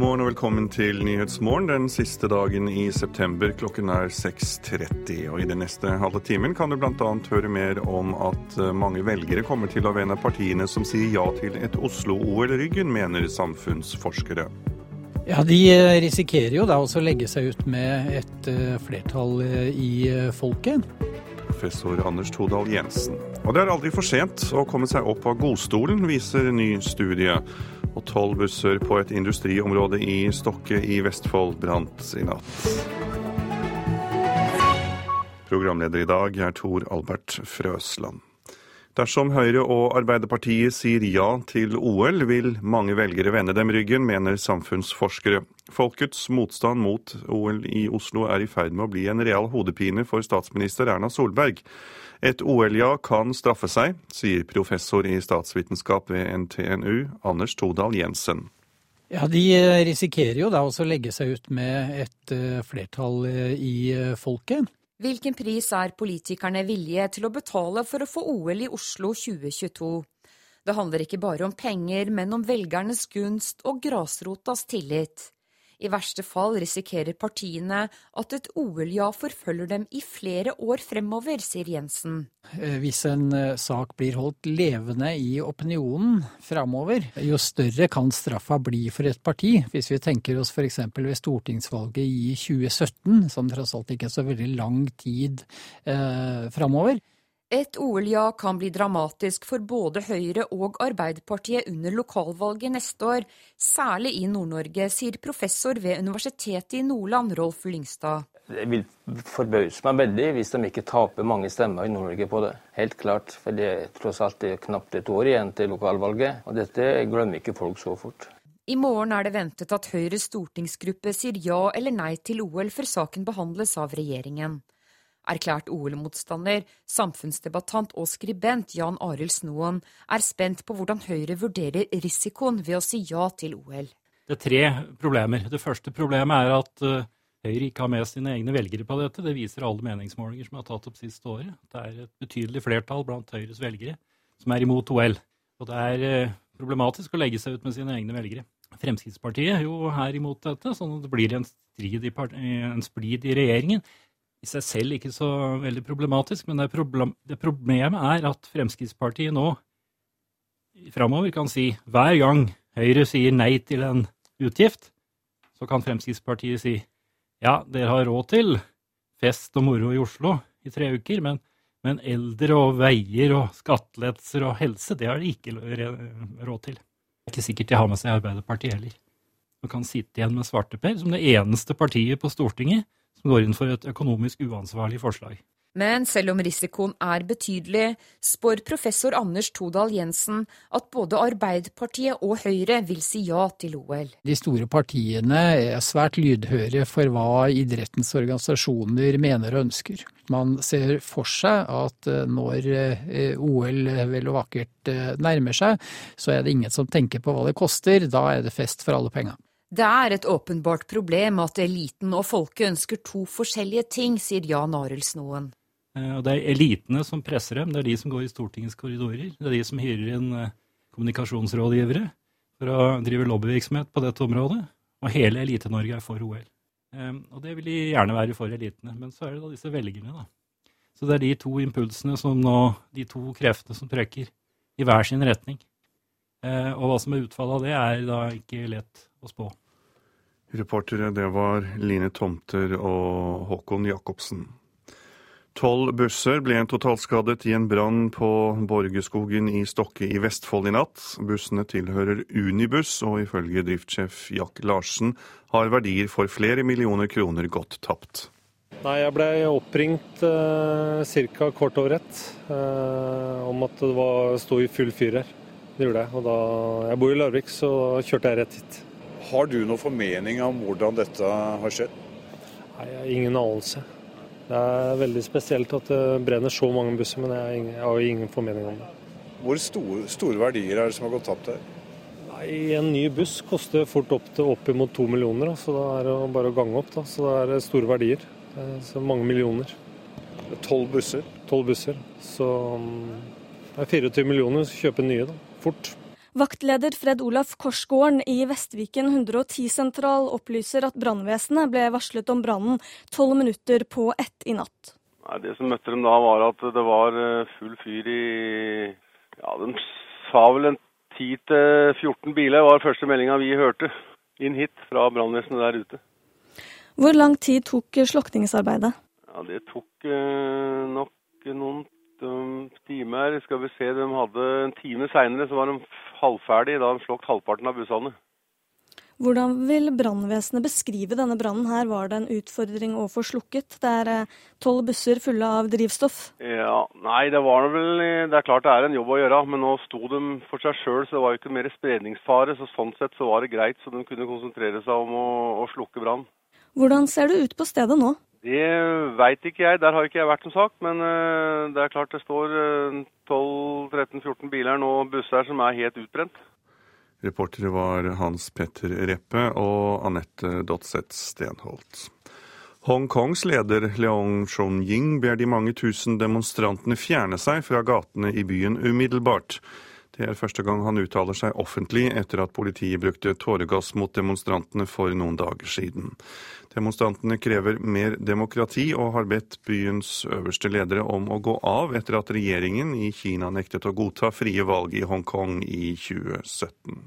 God morgen og velkommen til Nyhetsmorgen den siste dagen i september. Klokken er 6.30. Og I den neste halve timen kan du bl.a. høre mer om at eh, mange velgere kommer til å vende partiene som sier ja til et Oslo-OL ryggen, mener samfunnsforskere. Ja, De eh, risikerer jo da også å legge seg ut med et eh, flertall i folket. Professor Anders Todal Jensen. Og det er aldri for sent å komme seg opp av godstolen, viser ny studie og tolv busser på et industriområde i Stokke i Vestfold brant i natt. Programleder i dag er Tor Albert Frøsland. Dersom Høyre og Arbeiderpartiet sier ja til OL, vil mange velgere vende dem ryggen, mener samfunnsforskere. Folkets motstand mot OL i Oslo er i ferd med å bli en real hodepine for statsminister Erna Solberg. Et OL-ja kan straffe seg, sier professor i statsvitenskap ved NTNU, Anders Todal Jensen. Ja, De risikerer jo da også å legge seg ut med et eh, flertall eh, i eh, folket. Hvilken pris er politikerne villige til å betale for å få OL i Oslo 2022? Det handler ikke bare om penger, men om velgernes gunst og grasrotas tillit. I verste fall risikerer partiene at et OL-ja forfølger dem i flere år fremover, sier Jensen. Eh, hvis en eh, sak blir holdt levende i opinionen fremover, jo større kan straffa bli for et parti. Hvis vi tenker oss f.eks. ved stortingsvalget i 2017, som tross alt ikke er så veldig lang tid eh, fremover, et OL-ja kan bli dramatisk for både Høyre og Arbeiderpartiet under lokalvalget neste år, særlig i Nord-Norge, sier professor ved Universitetet i Nordland, Rolf Lyngstad. Det vil forbause meg veldig hvis de ikke taper mange stemmer i Nord-Norge på det. Helt klart, for det er tross alt knapt et år igjen til lokalvalget, og dette glemmer ikke folk så fort. I morgen er det ventet at Høyres stortingsgruppe sier ja eller nei til OL før saken behandles av regjeringen. Erklært OL-motstander, samfunnsdebattant og skribent Jan Arild Snoen er spent på hvordan Høyre vurderer risikoen ved å si ja til OL. Det er tre problemer. Det første problemet er at uh, Høyre ikke har med sine egne velgere på dette. Det viser alle meningsmålinger som er tatt opp siste året. Det er et betydelig flertall blant Høyres velgere som er imot OL. Og det er uh, problematisk å legge seg ut med sine egne velgere. Fremskrittspartiet jo er imot dette, sånn at det blir en, strid i, en splid i regjeringen i seg selv ikke så veldig problematisk, men det, problem, det problemet er at Fremskrittspartiet nå framover kan si hver gang Høyre sier nei til en utgift, så kan Fremskrittspartiet si ja, dere har råd til fest og moro i Oslo i tre uker, men, men eldre og veier og skattelettelser og helse, det har de ikke råd til. Det er ikke sikkert de har med seg Arbeiderpartiet heller. Man kan sitte igjen med svarteper som det eneste partiet på Stortinget som går inn for et økonomisk uansvarlig forslag. Men selv om risikoen er betydelig, spår professor Anders Todal Jensen at både Arbeiderpartiet og Høyre vil si ja til OL. De store partiene er svært lydhøre for hva idrettens organisasjoner mener og ønsker. Man ser for seg at eh, når eh, OL vel og vakkert eh, nærmer seg, så er det ingen som tenker på hva det koster. Da er det fest for alle penga. Det er et åpenbart problem at eliten og folket ønsker to forskjellige ting, sier Jan Arild Snoen. Eh, det er elitene som presser dem, det er de som går i Stortingets korridorer. Det er de som hyrer inn eh, kommunikasjonsrådgivere for å drive lobbyvirksomhet på dette området. Og hele Elite-Norge er for OL. Eh, og det vil de gjerne være for elitene. Men så er det da disse velgerne, da. Så det er de to impulsene som nå, de to kreftene som trekker i hver sin retning. Og hva som er utfallet av det, er da ikke lett å spå. Reportere det var Line Tomter og Håkon Jacobsen. Tolv busser ble totalskadet i en brann på Borgeskogen i Stokke i Vestfold i natt. Bussene tilhører Unibuss, og ifølge driftssjef Jack Larsen har verdier for flere millioner kroner gått tapt. Nei, Jeg ble oppringt eh, ca. kort over ett eh, om at det var, sto i full fyr her. Det gjorde jeg. Og da, jeg bor i Larvik, så kjørte jeg rett hit. Har du noen formening om hvordan dette har skjedd? Nei, jeg har ingen anelse. Det er veldig spesielt at det brenner så mange busser, men jeg har ingen formening om det. Hvor store, store verdier er det som har gått tapt her? Nei, En ny buss koster fort opp til oppimot to millioner, så da er det bare å gange opp. Da. Så det er store verdier. Så mange millioner. Tolv busser? Tolv busser. Så mm, det er 24 millioner som kjøper nye, da. Fort. Vaktleder Fred Olaf Korsgården i Vestviken 110-sentral opplyser at brannvesenet ble varslet om brannen tolv minutter på ett i natt. Nei, det som møtte dem da, var at det var eh, full fyr i Ja, de sa vel en 10-14 biler, var første meldinga vi hørte inn hit fra brannvesenet der ute. Hvor lang tid tok slukningsarbeidet? Ja, Det tok eh, nok noen um, timer. Skal vi se, de hadde En time seinere så var de halvferdig. Da de slått halvparten av bussene. Hvordan vil brannvesenet beskrive denne brannen her? Var det en utfordring å få slukket? Det er eh, tolv busser fulle av drivstoff. Ja, Nei, det var vel Det er klart det er en jobb å gjøre, men nå sto de for seg sjøl, så det var jo ikke mer spredningsfare. Så sånn sett så var det greit, så de kunne konsentrere seg om å, å slukke brannen. Hvordan ser det ut på stedet nå? Det veit ikke jeg, der har ikke jeg vært som sagt. Men uh, det er klart det står uh, 12-13-14 biler nå, busser som er helt utbrent. Reportere var Hans Petter Reppe og Anette Dotseth Stenholt. Hongkongs leder Leong Chon-ying ber de mange tusen demonstrantene fjerne seg fra gatene i byen umiddelbart. Det er første gang han uttaler seg offentlig etter at politiet brukte tåregass mot demonstrantene for noen dager siden. Demonstrantene krever mer demokrati og har bedt byens øverste ledere om å gå av etter at regjeringen i Kina nektet å godta frie valg i Hongkong i 2017.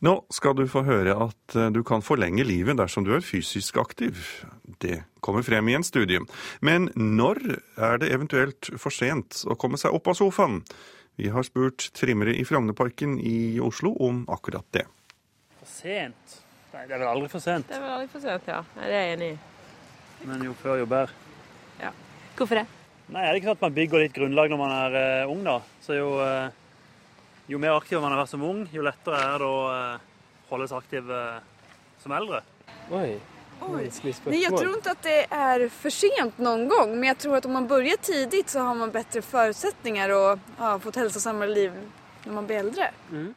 Nå skal du få høre at eh, du kan forlenge livet dersom du er fysisk aktiv. Det kommer frem i en studie. Men når er det eventuelt for sent å komme seg opp av sofaen? Vi har spurt trimmere i Frognerparken i Oslo om akkurat det. For sent? Nei, det er vel aldri for sent. Det er vel aldri for sent, ja. Det er jeg enig i. Men jo før, jo bedre. Ja. Hvorfor det? Nei, er det ikke sånn at man bygger litt grunnlag når man er uh, ung, da? Så jo, uh, jo mer aktiv man har vært som ung, jo lettere er det å uh, holde seg aktiv som eldre. Oi. Oi. Nej, jag tror inte att det är för sent någon gång. Men jag tror att om man börjar tidigt så har man bättre förutsättningar och ja, få ett hälsosammare liv när man blir äldre. Mm.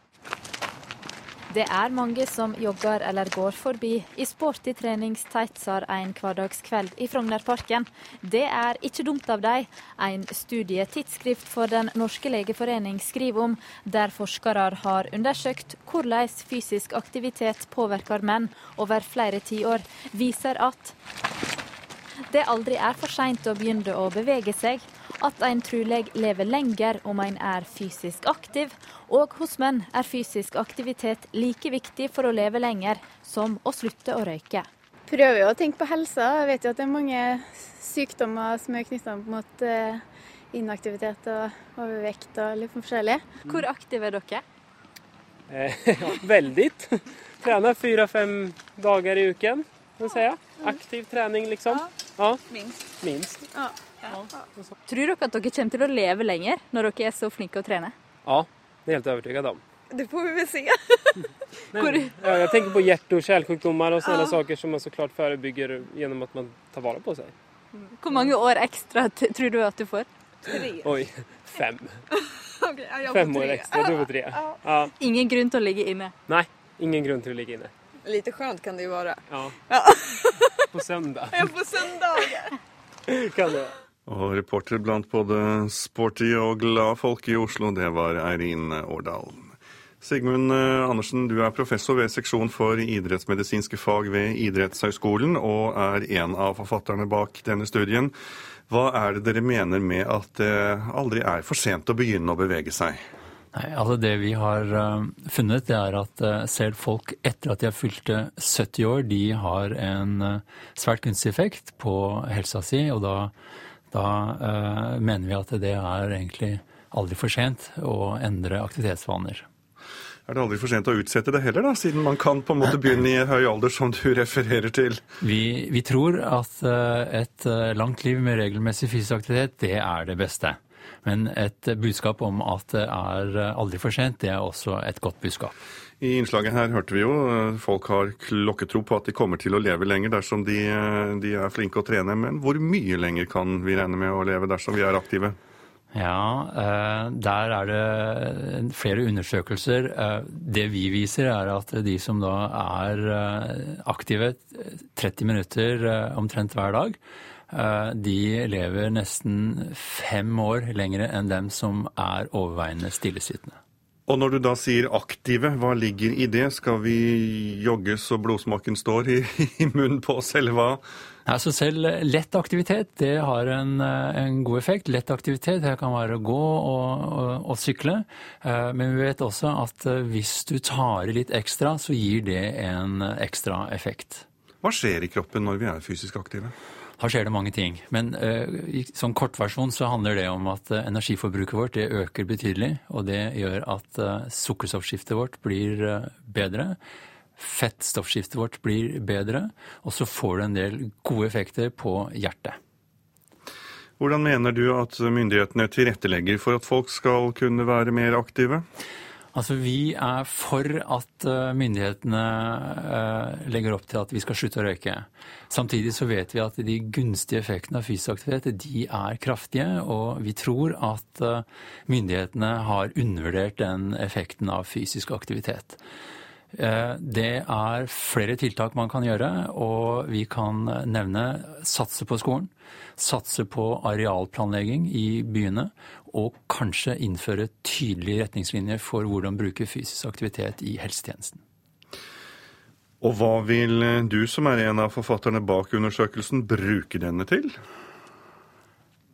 Det er mange som jogger eller går forbi i sporty treningstightser en hverdagskveld i Frognerparken. Det er ikke dumt av dem. En studietidsskrift for Den norske legeforening skriver om, der forskere har undersøkt hvordan fysisk aktivitet påvirker menn over flere tiår, viser at det aldri er for seint å begynne å bevege seg, at en trolig lever lenger om en er fysisk aktiv, og hos menn er fysisk aktivitet like viktig for å leve lenger som å slutte å røyke. Prøver jo å tenke på helsa. Jeg vet jo at det er mange sykdommer som er knytta mot eh, inaktivitet og overvekt og litt forskjellig. Hvor aktive er dere? Eh, veldig. Trener fire-fem dager i uken, kan jeg si. Aktiv trening, liksom. Ja. Minst. Minst. Ja. Tror dere at dere kommer til å leve lenger når dere er så flinke å trene? Ja, det er helt overbevist om. Det får vi vel se. Men, ja, jeg tenker på hjerte- og kärlsjukdomar og sånne ja. saker som man så klart forebygger gjennom at man tar vare på seg. Hvor mange år ekstra tror du at du får? Tre. Oi, fem. okay, fem år ekstra. Du får tre. Ja. Ingen grunn til å ligge inne? Nei, ingen grunn til å ligge inne. Litt skjønt kan det jo være. Ja. på søndag. Ja, på søndag. kan det. Og reporter blant både sporty og glad folk i Oslo, det var Eirin Årdal. Sigmund eh, Andersen, du er professor ved seksjon for idrettsmedisinske fag ved Idrettshøgskolen, og er en av forfatterne bak denne studien. Hva er det dere mener med at det aldri er for sent å begynne å bevege seg? Nei, altså Det vi har uh, funnet, det er at uh, selv folk etter at de har fylt 70 år, de har en svært gunstig effekt på helsa si. Og da, da mener vi at det er egentlig aldri for sent å endre aktivitetsvaner. Er det aldri for sent å utsette det heller, da, siden man kan på en måte begynne i høy alder, som du refererer til? Vi, vi tror at et langt liv med regelmessig fysisk aktivitet, det er det beste. Men et budskap om at det er aldri for sent, det er også et godt budskap. I innslaget her hørte vi jo eh, folk har klokketro på at de kommer til å leve lenger dersom de, eh, de er flinke å trene. Men hvor mye lenger kan vi regne med å leve dersom vi er aktive? Ja, eh, der er det flere undersøkelser. Det vi viser, er at de som da er aktive 30 minutter omtrent hver dag, de lever nesten fem år lengre enn dem som er overveiende stillesittende. Og når du da sier aktive, hva ligger i det? Skal vi jogge så blodsmaken står i, i munnen på oss, eller hva? Altså selv lett aktivitet det har en, en, god effekt. Lett aktivitet det kan være å gå og, og, og, sykle. Eh, men vi vet også at eh, hvis du tar i litt ekstra, så gir det en ekstra effekt. Hva skjer i kroppen når vi er fysisk aktive? Her skjer det mange ting. Men uh, i sånn kortversjon så handler det om at uh, energiforbruket vårt det øker betydelig. Og det gjør at uh, sukkerstoffskiftet vårt blir bedre. Fettstoffskiftet vårt blir bedre. Og så får du en del gode effekter på hjertet. Hvordan mener du at myndighetene tilrettelegger for at folk skal kunne være mer aktive? Altså, Vi er for at eh, myndighetene eh, legger opp til at vi skal slutte å røyke. Samtidig så vet vi at de gunstige effektene av fysisk aktivitet de er kraftige, og vi tror at eh, myndighetene har undervurdert den effekten av fysisk aktivitet. Det er flere tiltak man kan gjøre, og vi kan nevne satse på skolen. Satse på arealplanlegging i byene, og kanskje innføre tydelige retningslinjer for hvordan bruke fysisk aktivitet i helsetjenesten. Og hva vil du, som er en av forfatterne bak undersøkelsen, bruke denne til?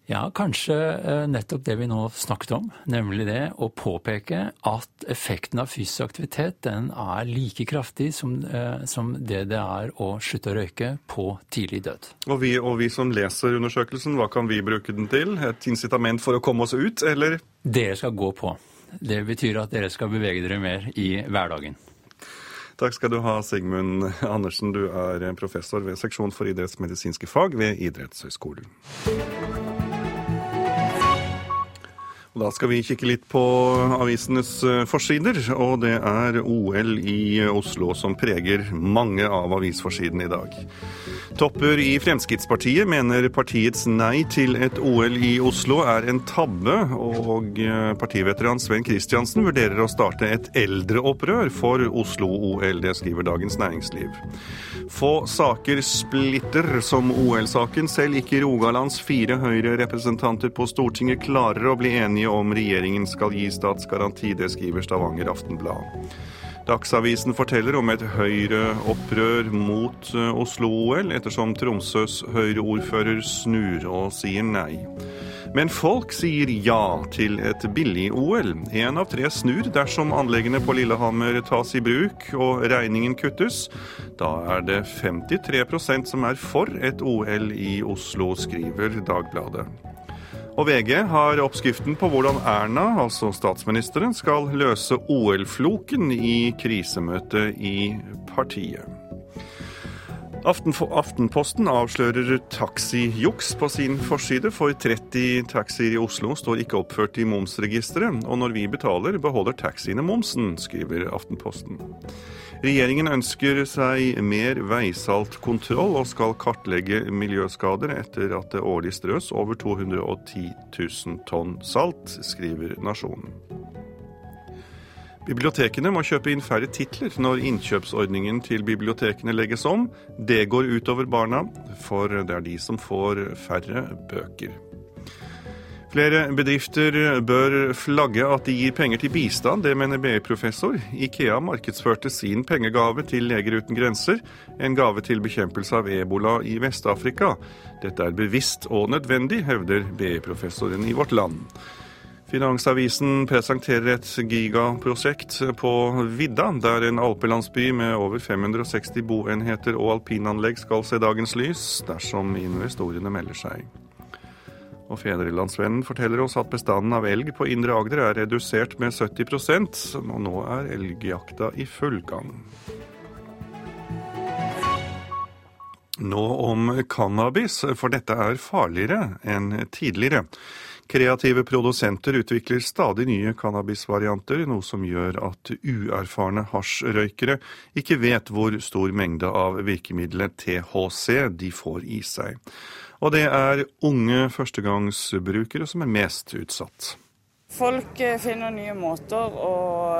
Ja, kanskje eh, nettopp det vi nå snakket om, nemlig det å påpeke at effekten av fysisk aktivitet den er like kraftig som, eh, som det det er å slutte å røyke på tidlig død. Og vi, og vi, som leser undersøkelsen, hva kan vi bruke den til? Et incitament for å komme oss ut, eller? Dere skal gå på. Det betyr at dere skal bevege dere mer i hverdagen. Takk skal du ha, Sigmund Andersen. Du er professor ved seksjon for idrettsmedisinske fag ved Idrettshøgskolen. Da skal vi kikke litt på avisenes eh, forsider, og det er OL i Oslo som preger mange av avisforsidene i dag. Topper i Fremskrittspartiet mener partiets nei til et OL i Oslo er en tabbe, og eh, partiveteran Sven Kristiansen vurderer å starte et eldreopprør for Oslo-OL. Det skriver Dagens Næringsliv. Få saker splitter som OL-saken. Selv ikke Rogalands fire Høyre-representanter på Stortinget klarer å bli enige om regjeringen skal gi statsgaranti. Det skriver Stavanger Aftenblad. Dagsavisen forteller om et Høyre-opprør mot eh, Oslo-OL, ettersom Tromsøs Høyre-ordfører snur og sier nei. Men folk sier ja til et billig-OL. Én av tre snur dersom anleggene på Lillehammer tas i bruk og regningen kuttes. Da er det 53% som er for et OL i Oslo, skriver Dagbladet. Og VG har oppskriften på hvordan Erna, altså statsministeren, skal løse OL-floken i krisemøtet i partiet. Aftenposten avslører taxijuks på sin forside, for 30 taxier i Oslo står ikke oppført i momsregisteret, og når vi betaler, beholder taxiene momsen, skriver Aftenposten. Regjeringen ønsker seg mer veisaltkontroll og skal kartlegge miljøskader etter at det årlig strøs over 210 000 tonn salt, skriver Nasjonen. Bibliotekene må kjøpe inn færre titler når innkjøpsordningen til bibliotekene legges om. Det går utover barna, for det er de som får færre bøker. Flere bedrifter bør flagge at de gir penger til bistand, det mener BI-professor. Ikea markedsførte sin pengegave til Leger uten grenser, en gave til bekjempelse av ebola i Vest-Afrika. Dette er bevisst og nødvendig, hevder BI-professoren i Vårt Land. Finansavisen presenterer et gigaprosjekt på vidda, der en alpelandsby med over 560 boenheter og alpinanlegg skal se dagens lys, dersom investorene melder seg. Og Fedrelandsvennen forteller oss at bestanden av elg på Indre Agder er redusert med 70% og nå er elgjakta i full gang. Nå om cannabis, for dette er farligere enn tidligere. Kreative produsenter utvikler stadig nye cannabisvarianter, noe som gjør at uerfarne hasjrøykere ikke vet hvor stor mengde av virkemiddelet THC de får i seg. Og det er unge førstegangsbrukere som er mest utsatt. Folk eh, finner nye måter å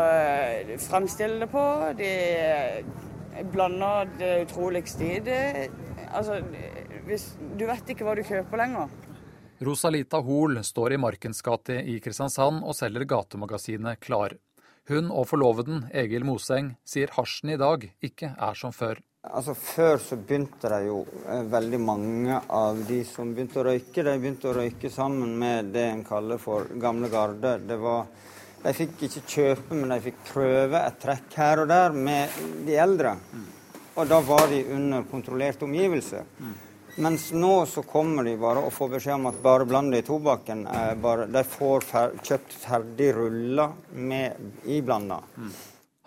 eh, fremstille det på. De eh, blander det utroligste i det. Altså, hvis, du vet ikke hva du kjøper lenger. Rosalita Hoel står i Markens gate i Kristiansand og selger gatemagasinet Klar. Hun og forloveden Egil Moseng sier hasjen i dag ikke er som før. Altså Før så begynte det jo eh, veldig mange av de som begynte å røyke, de begynte å røyke sammen med det en kaller for gamle garde. Det var, de fikk ikke kjøpe, men de fikk prøve et trekk her og der med de eldre. Og da var de under kontrollerte omgivelser. Mens nå så kommer de bare og får beskjed om at bare bland det i tobakken. Bare, de får fer kjøpt ferdig ruller med iblanda.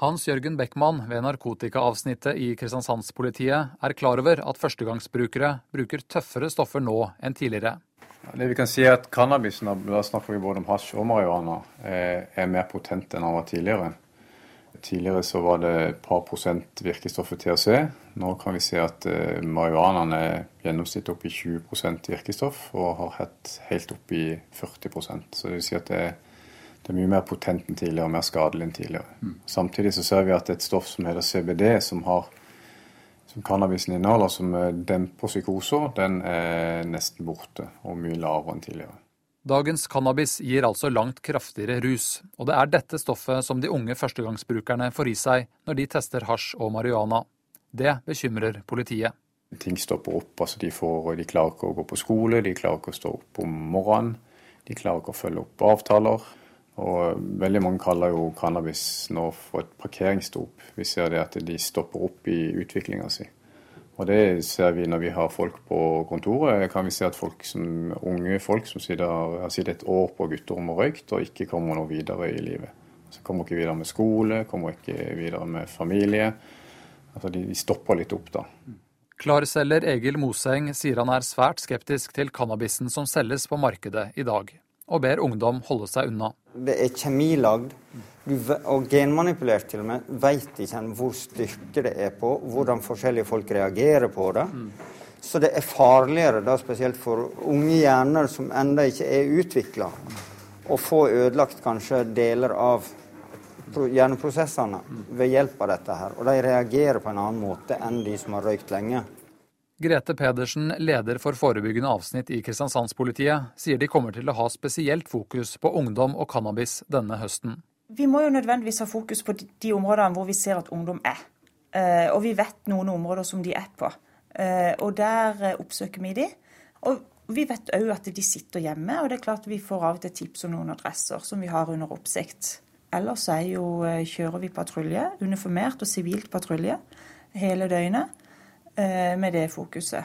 Hans Jørgen Beckmann ved narkotikaavsnittet i Kristiansandspolitiet er klar over at førstegangsbrukere bruker tøffere stoffer nå enn tidligere. Det vi kan si er at Cannabisen, da snakker vi både om hasj og marihuana, eh, er mer potent enn den var tidligere. Tidligere så var det et par prosent virkestoffet THC. Nå kan vi se at uh, marihuanaen er gjennomsnittet opp i 20% virkestoff, og har hatt helt opp i 40% Så det vil si at det er, det er mye mer potent enn tidligere og mer skadelig enn tidligere. Mm. Samtidig så ser vi at et stoff som heter CBD, som, har, som cannabisen inneholder, som demper psykoser, den er nesten borte og mye lavere enn tidligere. Dagens cannabis gir altså langt kraftigere rus, og det er dette stoffet som de unge førstegangsbrukerne får i seg når de tester hasj og marihuana. Det bekymrer politiet. Ting stopper opp. altså de, får, de, klarer ikke å gå på skole, de klarer ikke å stå opp om morgenen. De klarer ikke å følge opp avtaler. Og veldig mange kaller jo cannabis nå for et parkeringsdop. Vi ser det at de stopper opp i utviklinga si. Og det ser vi når vi har folk på kontoret. kan vi se at folk som, unge folk som sitter, har sittet et år på gutterom og røykt, og ikke kommer noe videre i livet. Så kommer ikke videre med skole, kommer ikke videre med familie. Altså de, de stopper litt opp, da. Klarselger Egil Moseng sier han er svært skeptisk til cannabisen som selges på markedet i dag, og ber ungdom holde seg unna. Det er kjemilagd og genmanipulert til og med, veit ikke en hvor styrke det er på, hvordan forskjellige folk reagerer på det. Så det er farligere, da spesielt for unge hjerner som ennå ikke er utvikla, å få ødelagt kanskje deler av hjerneprosessene ved hjelp av dette her. Og de reagerer på en annen måte enn de som har røykt lenge. Grete Pedersen, leder for forebyggende avsnitt i Kristiansandspolitiet, sier de kommer til å ha spesielt fokus på ungdom og cannabis denne høsten. Vi må jo nødvendigvis ha fokus på de områdene hvor vi ser at ungdom er. Eh, og vi vet noen områder som de er på. Eh, og der eh, oppsøker vi de. Og vi vet òg at de sitter hjemme, og det er klart vi får av og til tips om noen adresser som vi har under oppsikt. Ellers er jo, kjører vi patrulje, uniformert og sivilt patrulje, hele døgnet med det fokuset.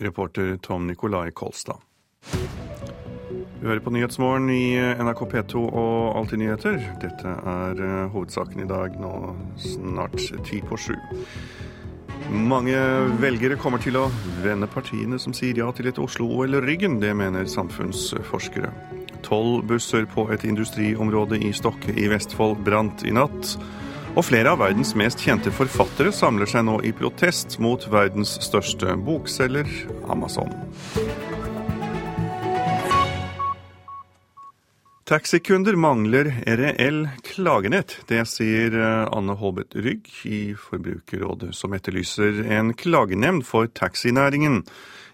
Reporter Tom Nikolai Kolstad. Du hører på Nyhetsmorgen i NRK P2 og Alltid nyheter. Dette er uh, hovedsaken i dag, nå snart ti på sju. Mange velgere kommer til å vende partiene som sier ja til et Oslo-OL ryggen. Det mener samfunnsforskere. Tolv busser på et industriområde i Stokke i Vestfold brant i natt. Og flere av verdens mest kjente forfattere samler seg nå i protest mot verdens største bokselger, Amazon. Taxikunder mangler reell klagenett. Det sier eh, Anne Holbeth Rygg i Forbrukerrådet, som etterlyser en klagenemnd for taxinæringen.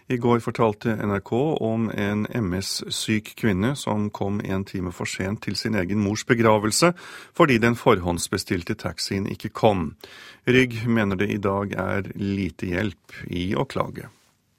I går fortalte NRK om en MS-syk kvinne som kom en time for sent til sin egen mors begravelse fordi den forhåndsbestilte taxien ikke kom. Rygg mener det i dag er lite hjelp i å klage.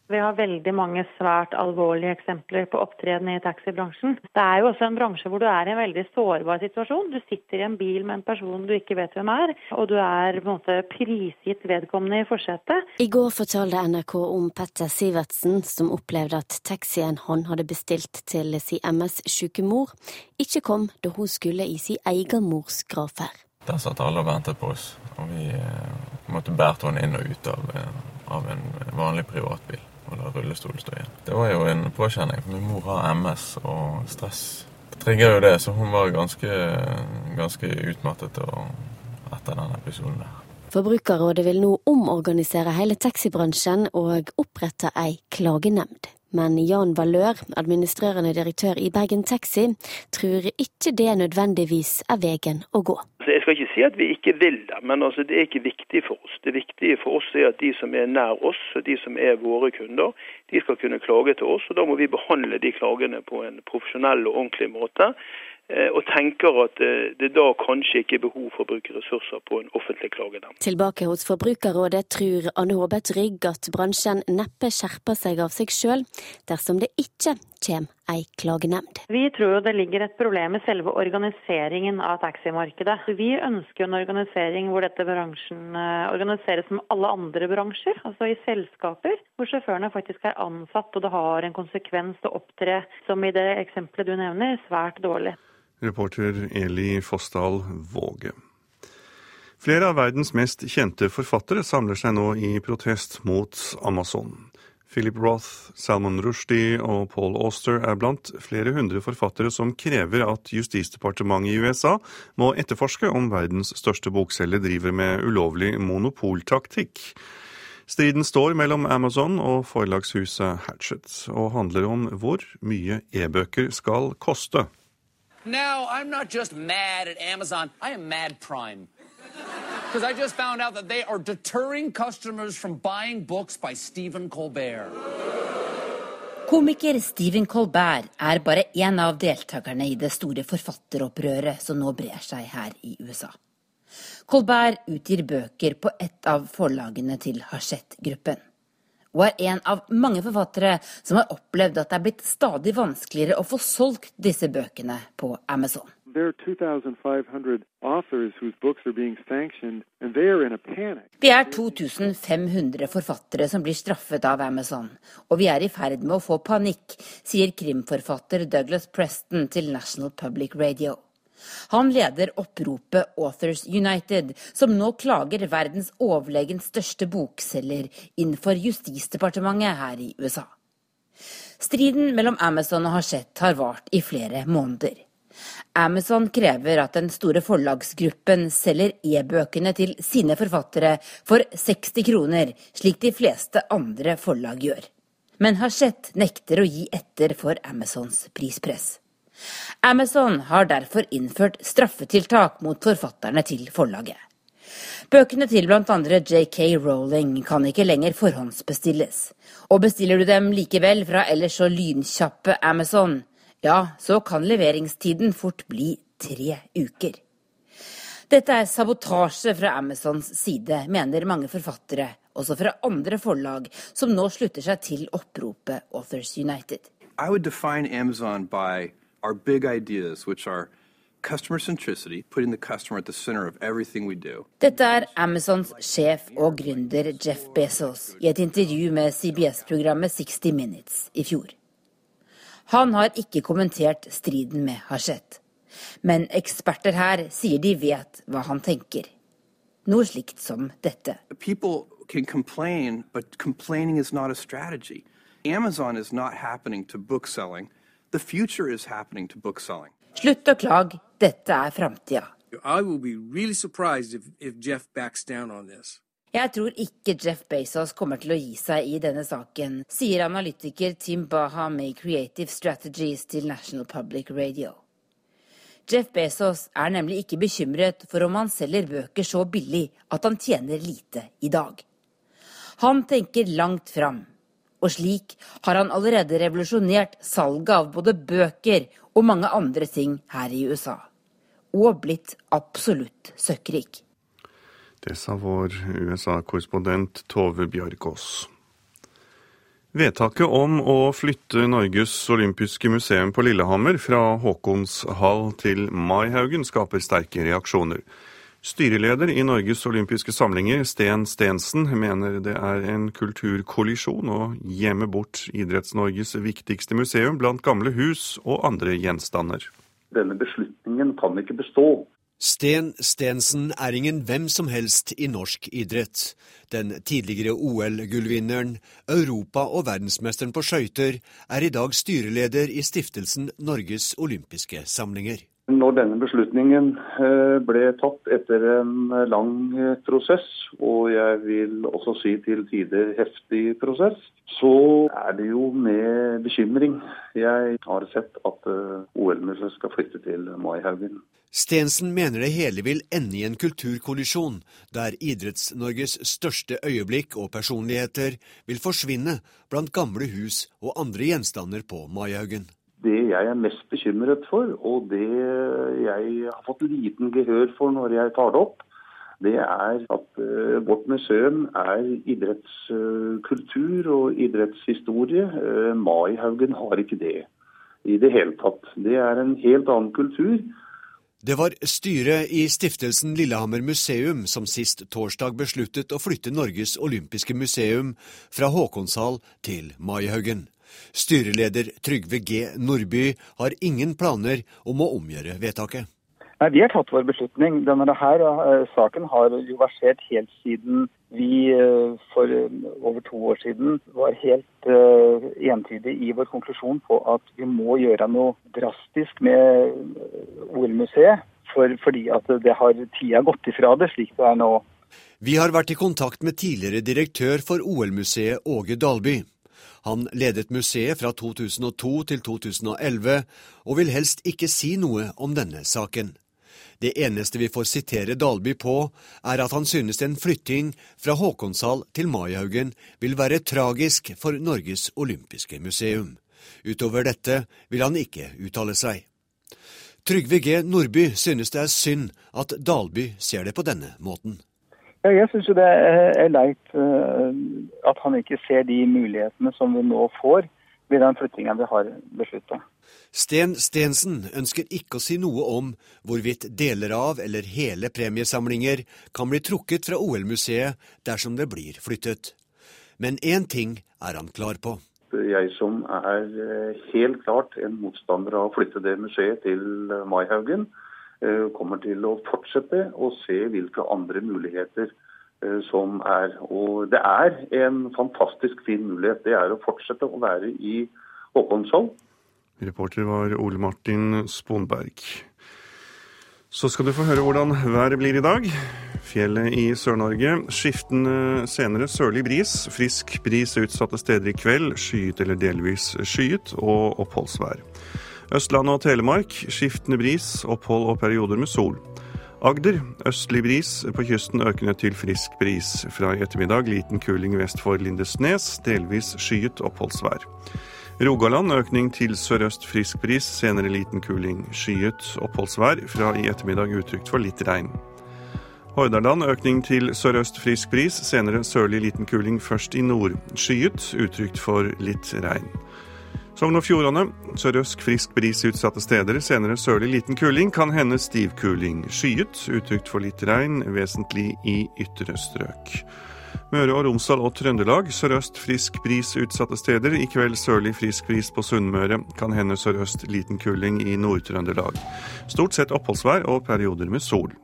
Vi har veldig mange svært alvorlige eksempler på opptreden i taxibransjen. Det er jo også en bransje hvor du er i en veldig sårbar situasjon. Du sitter i en bil med en person du ikke vet hvem er, og du er på en måte prisgitt vedkommende i forsetet. I går fortalte NRK om Petter Sivertsen, som opplevde at taxien han hadde bestilt til si MS-syke mor, ikke kom da hun skulle i sin egen mors gravferd. Der satt alle og ventet på oss, og vi eh, måtte bære henne inn og ut av, eh, av en vanlig privatbil og la rullestolen stå igjen. Det var jo en påkjenning. Min mor har MS, og stress Det trigger jo det, så hun var ganske, ganske utmattet etter den episoden der. Forbrukerrådet vil nå omorganisere hele taxibransjen og opprette ei klagenemnd. Men Jan Valør, administrerende direktør i Bergen Taxi, tror ikke det nødvendigvis er veien å gå. Altså, jeg skal ikke si at vi ikke vil det, men altså, det er ikke viktig for oss. Det viktige for oss er at de som er nær oss, og de som er våre kunder, de skal kunne klage til oss. og Da må vi behandle de klagene på en profesjonell og ordentlig måte. Eh, og tenker at eh, det da kanskje ikke er behov for å bruke ressurser på en offentlig klagenemnd. Tilbake hos Forbrukerrådet tror Anne Håbert Rygg at bransjen neppe skjerper seg av seg sjøl dersom det ikke kommer ei klagenemnd. Vi tror det ligger et problem i selve organiseringen av taximarkedet. Vi ønsker en organisering hvor dette bransjen eh, organiseres som alle andre bransjer, altså i selskaper hvor sjåførene faktisk er ansatt og det har en konsekvens å opptre, som i det eksempelet du nevner, svært dårlig. Reporter Eli Fossdal Våge. Flere av verdens mest kjente forfattere samler seg nå i protest mot Amazon. Philip Roth, Salman Rushdie og Paul Auster er blant flere hundre forfattere som krever at Justisdepartementet i USA må etterforske om verdens største bokselger driver med ulovlig monopoltaktikk. Striden står mellom Amazon og forlagshuset Hatchet, og handler om hvor mye e-bøker skal koste. Now, I'm not just mad at Amazon, I am mad Prime. Because I just found out that they are deterring customers from buying books by Stephen Colbert. Komiker Stephen Colbert er bare én av deltakerne i det store forfatteropprøret som nå brer seg her i USA. Colbert utgir bøker på ett av forlagene til Hachette-gruppen og er en av mange forfattere som har opplevd at det er blitt stadig vanskeligere å få solgt disse bøkene på Amazon. Det er 2500 forfattere som blir straffet av Amazon, og vi er i ferd med å få panikk, sier krimforfatter Douglas Preston til National Public Radio. Han leder oppropet Authors United, som nå klager verdens overlegent største bokselger innenfor Justisdepartementet her i USA. Striden mellom Amazon og Hachette har vart i flere måneder. Amazon krever at den store forlagsgruppen selger e-bøkene til sine forfattere for 60 kroner, slik de fleste andre forlag gjør. Men Hachette nekter å gi etter for Amazons prispress. Amazon har derfor innført straffetiltak mot forfatterne til forlaget. Bøkene til bl.a. JK Rowling kan ikke lenger forhåndsbestilles. Og bestiller du dem likevel fra ellers så lynkjappe Amazon, ja, så kan leveringstiden fort bli tre uker. Dette er sabotasje fra Amazons side, mener mange forfattere, også fra andre forlag, som nå slutter seg til oppropet Authors United. I would define Amazon by our big ideas, which are customer centricity, putting the customer at the center of everything we do. Dette er Amazons sjef og gründer Jeff Bezos i et intervju med CBS-programmet 60 Minutes i fjor. Han har ikke kommentert striden med Hachette, men eksperter her sier de vet hva han tenker. Noe slikt som dette. People can complain, but complaining is not a strategy. Amazon is not happening to book selling. The future is happening to book selling. Slutt å klage, dette er framtida. Really Jeg tror ikke Jeff Bezos kommer til å gi seg i denne saken, sier analytiker Tim Baha med Creative Strategies til National Public Radio. Jeff Bezos er nemlig ikke bekymret for om han selger bøker så billig at han tjener lite i dag. Han tenker langt fram og slik har han allerede revolusjonert salget av både bøker og mange andre ting her i USA. Og blitt absolutt søkkrik. Det sa vår USA-korrespondent Tove Bjørkås. Vedtaket om å flytte Norges olympiske museum på Lillehammer fra Håkonshall til Maihaugen skaper sterke reaksjoner. Styreleder i Norges olympiske samlinger, Sten Stensen, mener det er en kulturkollisjon å gjemme bort Idretts-Norges viktigste museum blant gamle hus og andre gjenstander. Denne beslutningen kan ikke bestå. Sten Stensen er ingen hvem som helst i norsk idrett. Den tidligere OL-gullvinneren, europa- og verdensmesteren på skøyter, er i dag styreleder i stiftelsen Norges olympiske samlinger. Når denne beslutningen eh, ble tatt etter en lang eh, prosess, og jeg vil også si til tider heftig prosess, så er det jo med bekymring jeg har sett at eh, OL-museet skal flytte til Maihaugen. Stensen mener det hele vil ende i en kulturkollisjon, der Idretts-Norges største øyeblikk og personligheter vil forsvinne blant gamle hus og andre gjenstander på Maihaugen. Jeg er mest bekymret for, og det jeg har fått liten gehør for når jeg tar det opp, det er at vårt museum er idrettskultur og idrettshistorie. Uh, Maihaugen har ikke det i det hele tatt. Det er en helt annen kultur. Det var styret i stiftelsen Lillehammer museum som sist torsdag besluttet å flytte Norges olympiske museum fra Håkonshall til Maihaugen. Styreleder Trygve G. Nordby har ingen planer om å omgjøre vedtaket. Nei, Vi har tatt vår beslutning. Denne her uh, saken har jo versert helt siden vi uh, for uh, over to år siden var helt entydig i vår konklusjon på at vi må gjøre noe drastisk med OL-museet. For, fordi at det har tida gått ifra det slik det er nå. Vi har vært i kontakt med tidligere direktør for OL-museet Åge Dalby. Han ledet museet fra 2002 til 2011, og vil helst ikke si noe om denne saken. Det eneste vi får sitere Dalby på, er at han synes en flytting fra Håkonshall til Maihaugen vil være tragisk for Norges olympiske museum. Utover dette vil han ikke uttale seg. Trygve G. Nordby synes det er synd at Dalby ser det på denne måten. Ja, jeg syns det er leit eh, at han ikke ser de mulighetene som vi nå får ved den flyttinga vi har beslutta. Sten Stensen ønsker ikke å si noe om hvorvidt deler av eller hele premiesamlinger kan bli trukket fra OL-museet dersom det blir flyttet. Men én ting er han klar på. Jeg som er eh, helt klart en motstander av å flytte det museet til eh, Maihaugen, kommer til å fortsette å se hvilke andre muligheter som er. Og det er en fantastisk fin mulighet. Det er å fortsette å være i Håkonsvoll. Reporter var Ole Martin Sponberg. Så skal du få høre hvordan været blir i dag. Fjellet i Sør-Norge. Skiftende senere sørlig bris. Frisk bris utsatte steder i kveld. Skyet eller delvis skyet, og oppholdsvær. Østlandet og Telemark skiftende bris, opphold og perioder med sol. Agder østlig bris, på kysten økende til frisk bris. Fra i ettermiddag liten kuling vest for Lindesnes, delvis skyet oppholdsvær. Rogaland økning til sørøst frisk bris, senere liten kuling. Skyet oppholdsvær, fra i ettermiddag utrygt for litt regn. Hordaland økning til sørøst frisk bris, senere sørlig liten kuling først i nord. Skyet, utrygt for litt regn. Sogn og Fjordane sørøst frisk bris utsatte steder, senere sørlig liten kuling, kan hende stiv kuling. Skyet, utrygt for litt regn, vesentlig i ytre strøk. Møre og Romsdal og Trøndelag sørøst frisk bris utsatte steder. I kveld sørlig frisk bris på Sunnmøre. Kan hende sørøst liten kuling i Nord-Trøndelag. Stort sett oppholdsvær og perioder med sol.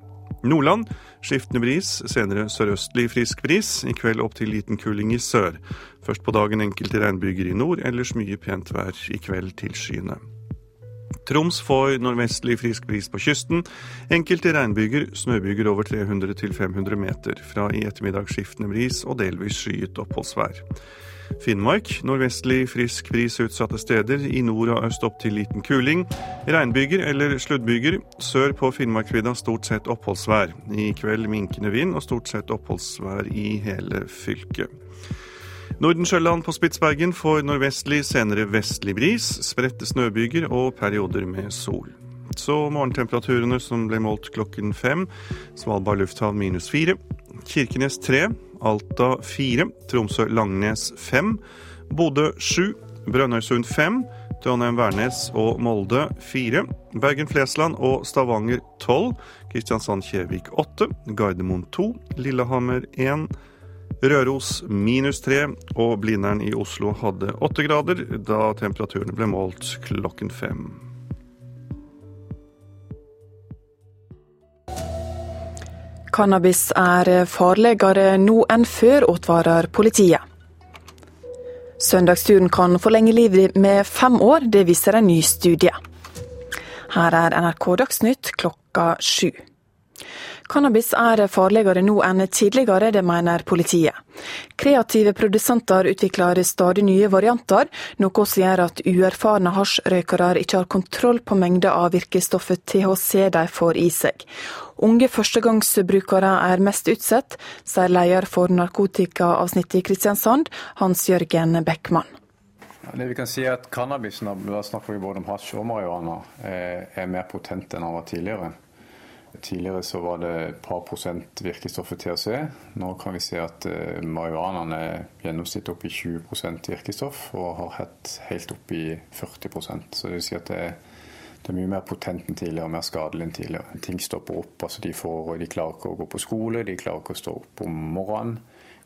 Nordland skiftende bris, senere sørøstlig frisk bris. I kveld opp til liten kuling i sør. Først på dagen enkelte regnbyger i nord, ellers mye pent vær. I kveld tilskyende. Troms får nordvestlig frisk bris på kysten. Enkelte regnbyger, snøbyger over 300-500 meter. Fra i ettermiddag skiftende bris og delvis skyet oppholdsvær. Finnmark nordvestlig frisk bris utsatte steder. I nord og øst opp til liten kuling. Regnbyger eller sluddbyger. Sør på Finnmarksvidda stort sett oppholdsvær. I kveld minkende vind og stort sett oppholdsvær i hele fylket. Nordensjøland på Spitsbergen får nordvestlig, senere vestlig bris, spredte snøbyger og perioder med sol. Så morgentemperaturene som ble målt klokken fem. Svalbard lufthavn minus fire. Kirkenes tre. Alta fire. Tromsø-Langnes fem. Bodø sju. Brønnøysund fem. Trondheim-Værnes og Molde fire. Bergen-Flesland og Stavanger tolv. Kristiansand-Kjevik åtte. Gardermoen to. Lillehammer én. Røros minus tre, og Blindern i Oslo hadde åtte grader da temperaturene ble målt klokken fem. Cannabis er farligere nå enn før, advarer politiet. Søndagsturen kan forlenge livet med fem år, det viser en ny studie. Her er NRK Dagsnytt klokka sju. Cannabis er farligere nå enn tidligere, det mener politiet. Kreative produsenter utvikler stadig nye varianter, noe som gjør at uerfarne hasjrøykere ikke har kontroll på mengda av virkestoffet THC de får i seg. Unge førstegangsbrukere er mest utsatt, sier leder for narkotikaavsnittet i Kristiansand, Hans Jørgen Beckmann. Det vi kan si er at Cannabisen, da snakker vi både om hasj og marihuana, er mer potent enn den var tidligere. Tidligere så var det et par prosent virkestoffet THC. Nå kan vi se at uh, marihuanaen er gjennomsnitt opp i 20% virkestoff, og har hatt helt opp i 40% Så det vil si at det er, det er mye mer potent enn tidligere, mer skadelig enn tidligere. Ting stopper opp. altså De, får, de klarer ikke å gå på skole, de klarer ikke å stå opp om morgenen.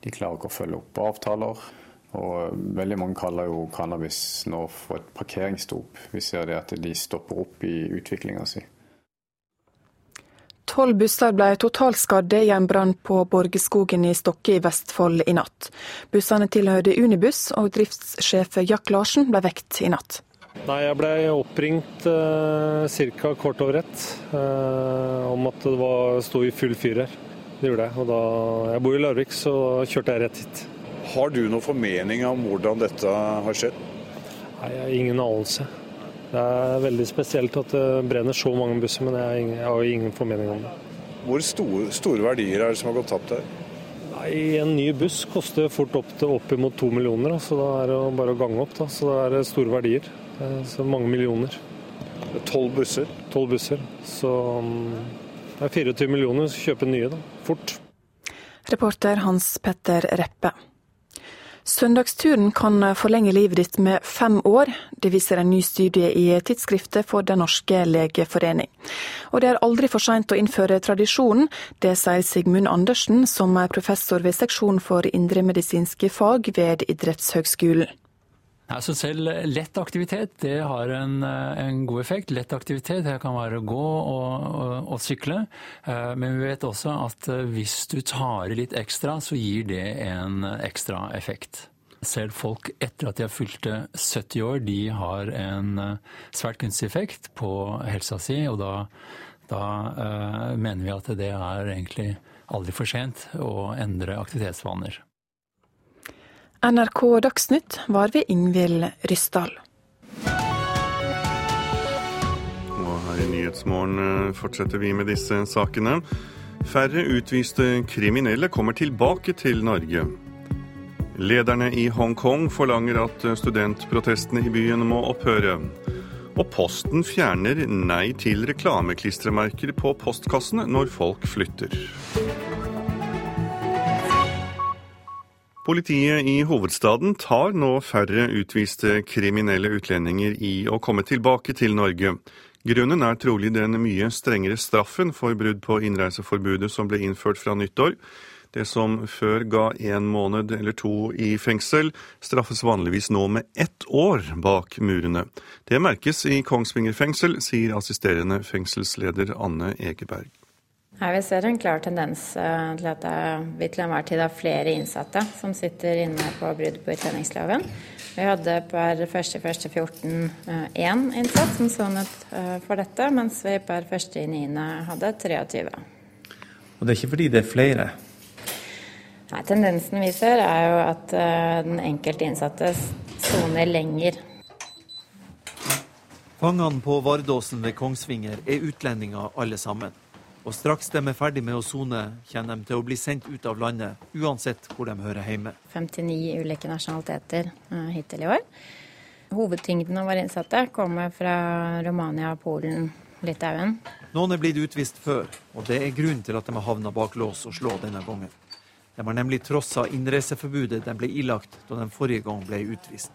De klarer ikke å følge opp avtaler. Og veldig mange kaller jo cannabis nå for et parkeringsdop. Vi ser det at de stopper opp i utviklinga si. Tolv busser ble totalskadde i en brann på Borgeskogen i Stokke i Vestfold i natt. Bussene tilhørte Unibuss, og driftssjef Jack Larsen ble vekt i natt. Nei, Jeg ble oppringt eh, ca. kort over ett eh, om at det var, sto i full fyr her. Det gjorde jeg. Og da jeg bor i Larvik, så kjørte jeg rett hit. Har du noen formening om hvordan dette har skjedd? Nei, Jeg har ingen anelse. Det er veldig spesielt at det brenner så mange busser, men jeg, ingen, jeg har ingen formening om det. Hvor store, store, verdier er det som har gått tapt her? Nei, En ny buss koster fort opp til oppimot to millioner, så da er det bare å gange opp. Da. Så det er store verdier. Så mange millioner. Tolv busser? Tolv busser. Så mm, det er 24 millioner så kjøpe nye, da. Fort. Reporter Hans Petter Reppe. Søndagsturen kan forlenge livet ditt med fem år. Det viser en ny studie i tidsskriftet for Den norske legeforening. Og det er aldri for seint å innføre tradisjonen. Det sier Sigmund Andersen, som er professor ved seksjon for indremedisinske fag ved Idrettshøgskolen. Altså selv lett aktivitet det har en, en, god effekt. Lett aktivitet det kan være å gå og, og, og, sykle. Eh, men vi vet også at eh, hvis du tar i litt ekstra, så gir det en ekstra effekt. Selv folk etter at de har fylt 70 år, de har en eh, svært gunstig effekt på helsa si. Og da, da mener vi at det er egentlig aldri for sent å endre aktivitetsvaner. NRK Dagsnytt var ved Ingvild Ryssdal. Og her i Nyhetsmorgen eh, fortsetter vi med disse sakene. Færre utviste kriminelle kommer tilbake til Norge. Lederne i Hongkong forlanger at studentprotestene i byen må opphøre. Og Posten fjerner nei til reklameklistremerker på postkassene når folk flytter. Politiet i hovedstaden tar nå færre utviste kriminelle utlendinger i å komme tilbake til Norge. Grunnen er trolig den mye strengere straffen for brudd på innreiseforbudet som ble innført fra nyttår. Det som før ga én måned eller to i fengsel, straffes vanligvis nå med ett år bak murene. Det merkes i Kongsvinger fengsel, sier assisterende fengselsleder Anne Egeberg. Her vi ser en klar tendens eh, til at vi til enhver tid har flere innsatte som sitter inne på brudd på utlendingsloven. Vi hadde per 1.1.14 én innsatt som sonet eh, for dette, mens vi per 1.9. hadde 23. Og det er ikke fordi det er flere? Nei, Tendensen vi ser er jo at eh, den enkelte innsatte soner lenger. Fangene på Vardåsen ved Kongsvinger er utlendinger alle sammen. Og straks de er ferdig med å sone, kommer de til å bli sendt ut av landet, uansett hvor de hører hjemme. 59 ulike nasjonaliteter uh, hittil i år. Hovedtyngden av våre innsatte kommer fra Romania, Polen, Litauen. Noen er blitt utvist før, og det er grunnen til at de har havna bak lås og slå denne gangen. De har nemlig trossa innreiseforbudet de ble ilagt da de forrige gang ble utvist.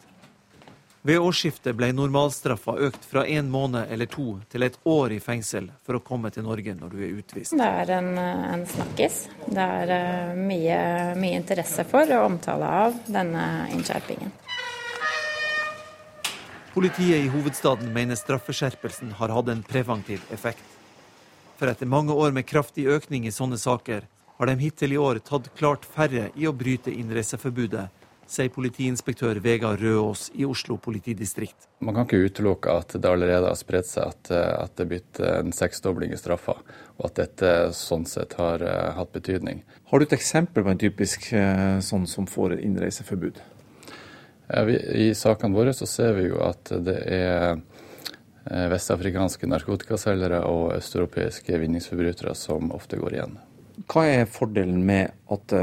Ved årsskiftet ble normalstraffa økt fra en måned eller to til et år i fengsel for å komme til Norge når du er utvist. Det er en, en snakkis. Det er eh, mye, mye interesse for og omtale av denne innskjerpingen. Politiet i hovedstaden mener straffeskjerpelsen har hatt en preventiv effekt. For etter mange år med kraftig økning i sånne saker, har de hittil i år tatt klart færre i å bryte innreiseforbudet sier politiinspektør Vegard Røås i Oslo politidistrikt. Man kan ikke utelukke at det allerede har spredt seg, at, at det er blitt en seksdobling i straffa, og at dette sånn sett har uh, hatt betydning. Har du et eksempel på en typisk uh, sånn som får innreiseforbud? Ja, vi, I sakene våre så ser vi jo at det er vestafrikanske narkotikaselgere og østeuropeiske vinningsforbrytere som ofte går igjen. Hva er fordelen med at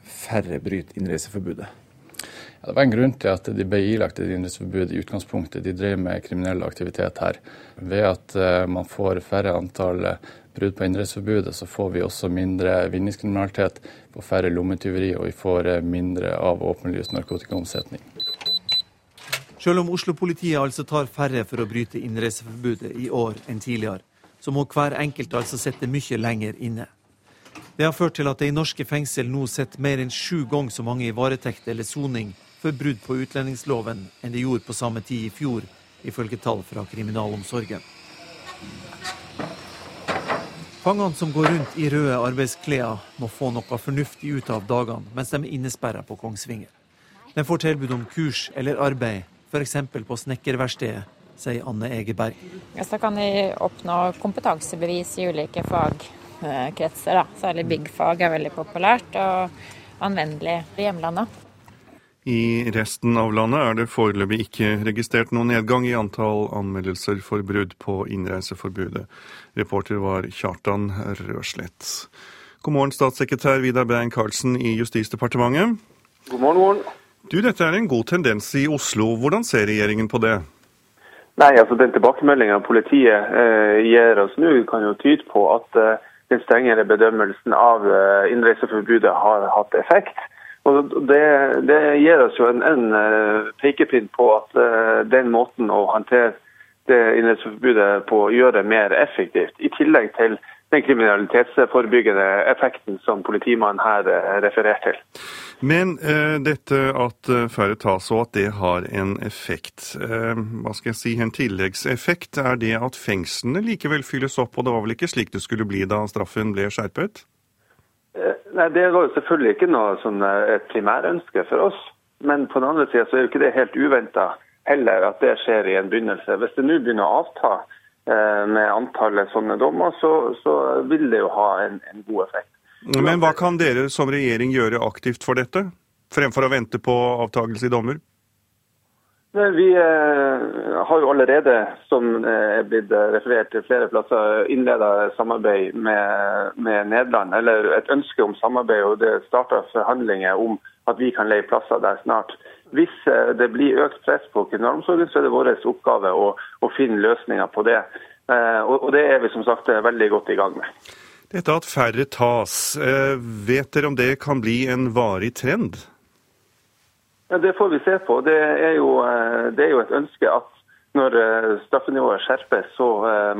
færre bryter innreiseforbudet? Det var en grunn til at de ble ilagt et innreiseforbud i utgangspunktet. De drev med kriminell aktivitet her. Ved at eh, man får færre antall eh, brudd på innreiseforbudet, så får vi også mindre vinningskriminalitet, får færre lommetyveri og vi får eh, mindre av åpenlys narkotikaomsetning. Selv om Oslo-politiet altså tar færre for å bryte innreiseforbudet i år enn tidligere, så må hver enkelt altså sitte mye lenger inne. Det har ført til at det i norske fengsel nå sitter mer enn sju ganger så mange i varetekt eller soning for brudd på utlendingsloven enn de gjorde på samme tid i fjor, ifølge tall fra kriminalomsorgen. Fangene som går rundt i røde arbeidsklær, må få noe fornuftig ut av dagene mens de er innesperra på Kongsvinger. De får tilbud om kurs eller arbeid, f.eks. på snekkerverkstedet, sier Anne Egeberg. Ja, så kan de oppnå kompetansebevis i ulike fagkretser. Da. Særlig byggfag er veldig populært og anvendelig i hjemlandet. I resten av landet er det foreløpig ikke registrert noen nedgang i antall anmeldelser for brudd på innreiseforbudet. Reporter var Kjartan Røslett. God morgen, statssekretær Vidar Bein-Karlsen i Justisdepartementet. God morgen, morgen. Du, Dette er en god tendens i Oslo. Hvordan ser regjeringen på det? Nei, altså Den tilbakemeldinga politiet eh, gir oss nå, kan jo tyde på at eh, den strengere bedømmelsen av eh, innreiseforbudet har hatt effekt. Og det, det gir oss jo en, en eh, pekepinn på at eh, den måten å håndtere det innreiseforbudet på gjør det mer effektivt. I tillegg til den kriminalitetsforebyggende effekten som politimannen her refererer til. Men uh, dette at færre tas og at det har en effekt, uh, hva skal jeg si, en tilleggseffekt, er det at fengslene likevel fylles opp? Og det var vel ikke slik det skulle bli da straffen ble skjerpet? Eh, nei, Det var jo selvfølgelig ikke noe sånn, et primærønske for oss. Men på den andre sida så er jo ikke det helt uventa heller at det skjer i en begynnelse. Hvis det nå begynner å avta med antallet sånne dommer, så, så vil det jo ha en, en god effekt. Men hva kan dere som regjering gjøre aktivt for dette, fremfor å vente på avtagelse i dommer? Vi eh, har jo allerede, som eh, er blitt referert til flere plasser, innleda samarbeid med, med, Nederland. Eller et ønske om samarbeid, og det starta forhandlinger om at vi kan leie plasser der snart. Hvis eh, det blir økt press på kriminalomsorgen, så er det vår oppgave å, å finne løsninger på det. Og det er vi som sagt veldig godt i gang med. Dette at færre tas, eh, vet dere om det kan bli en varig trend? Ja, Det får vi se på. Det er jo, eh, det er jo et ønske at når eh, straffenivået skjerpes så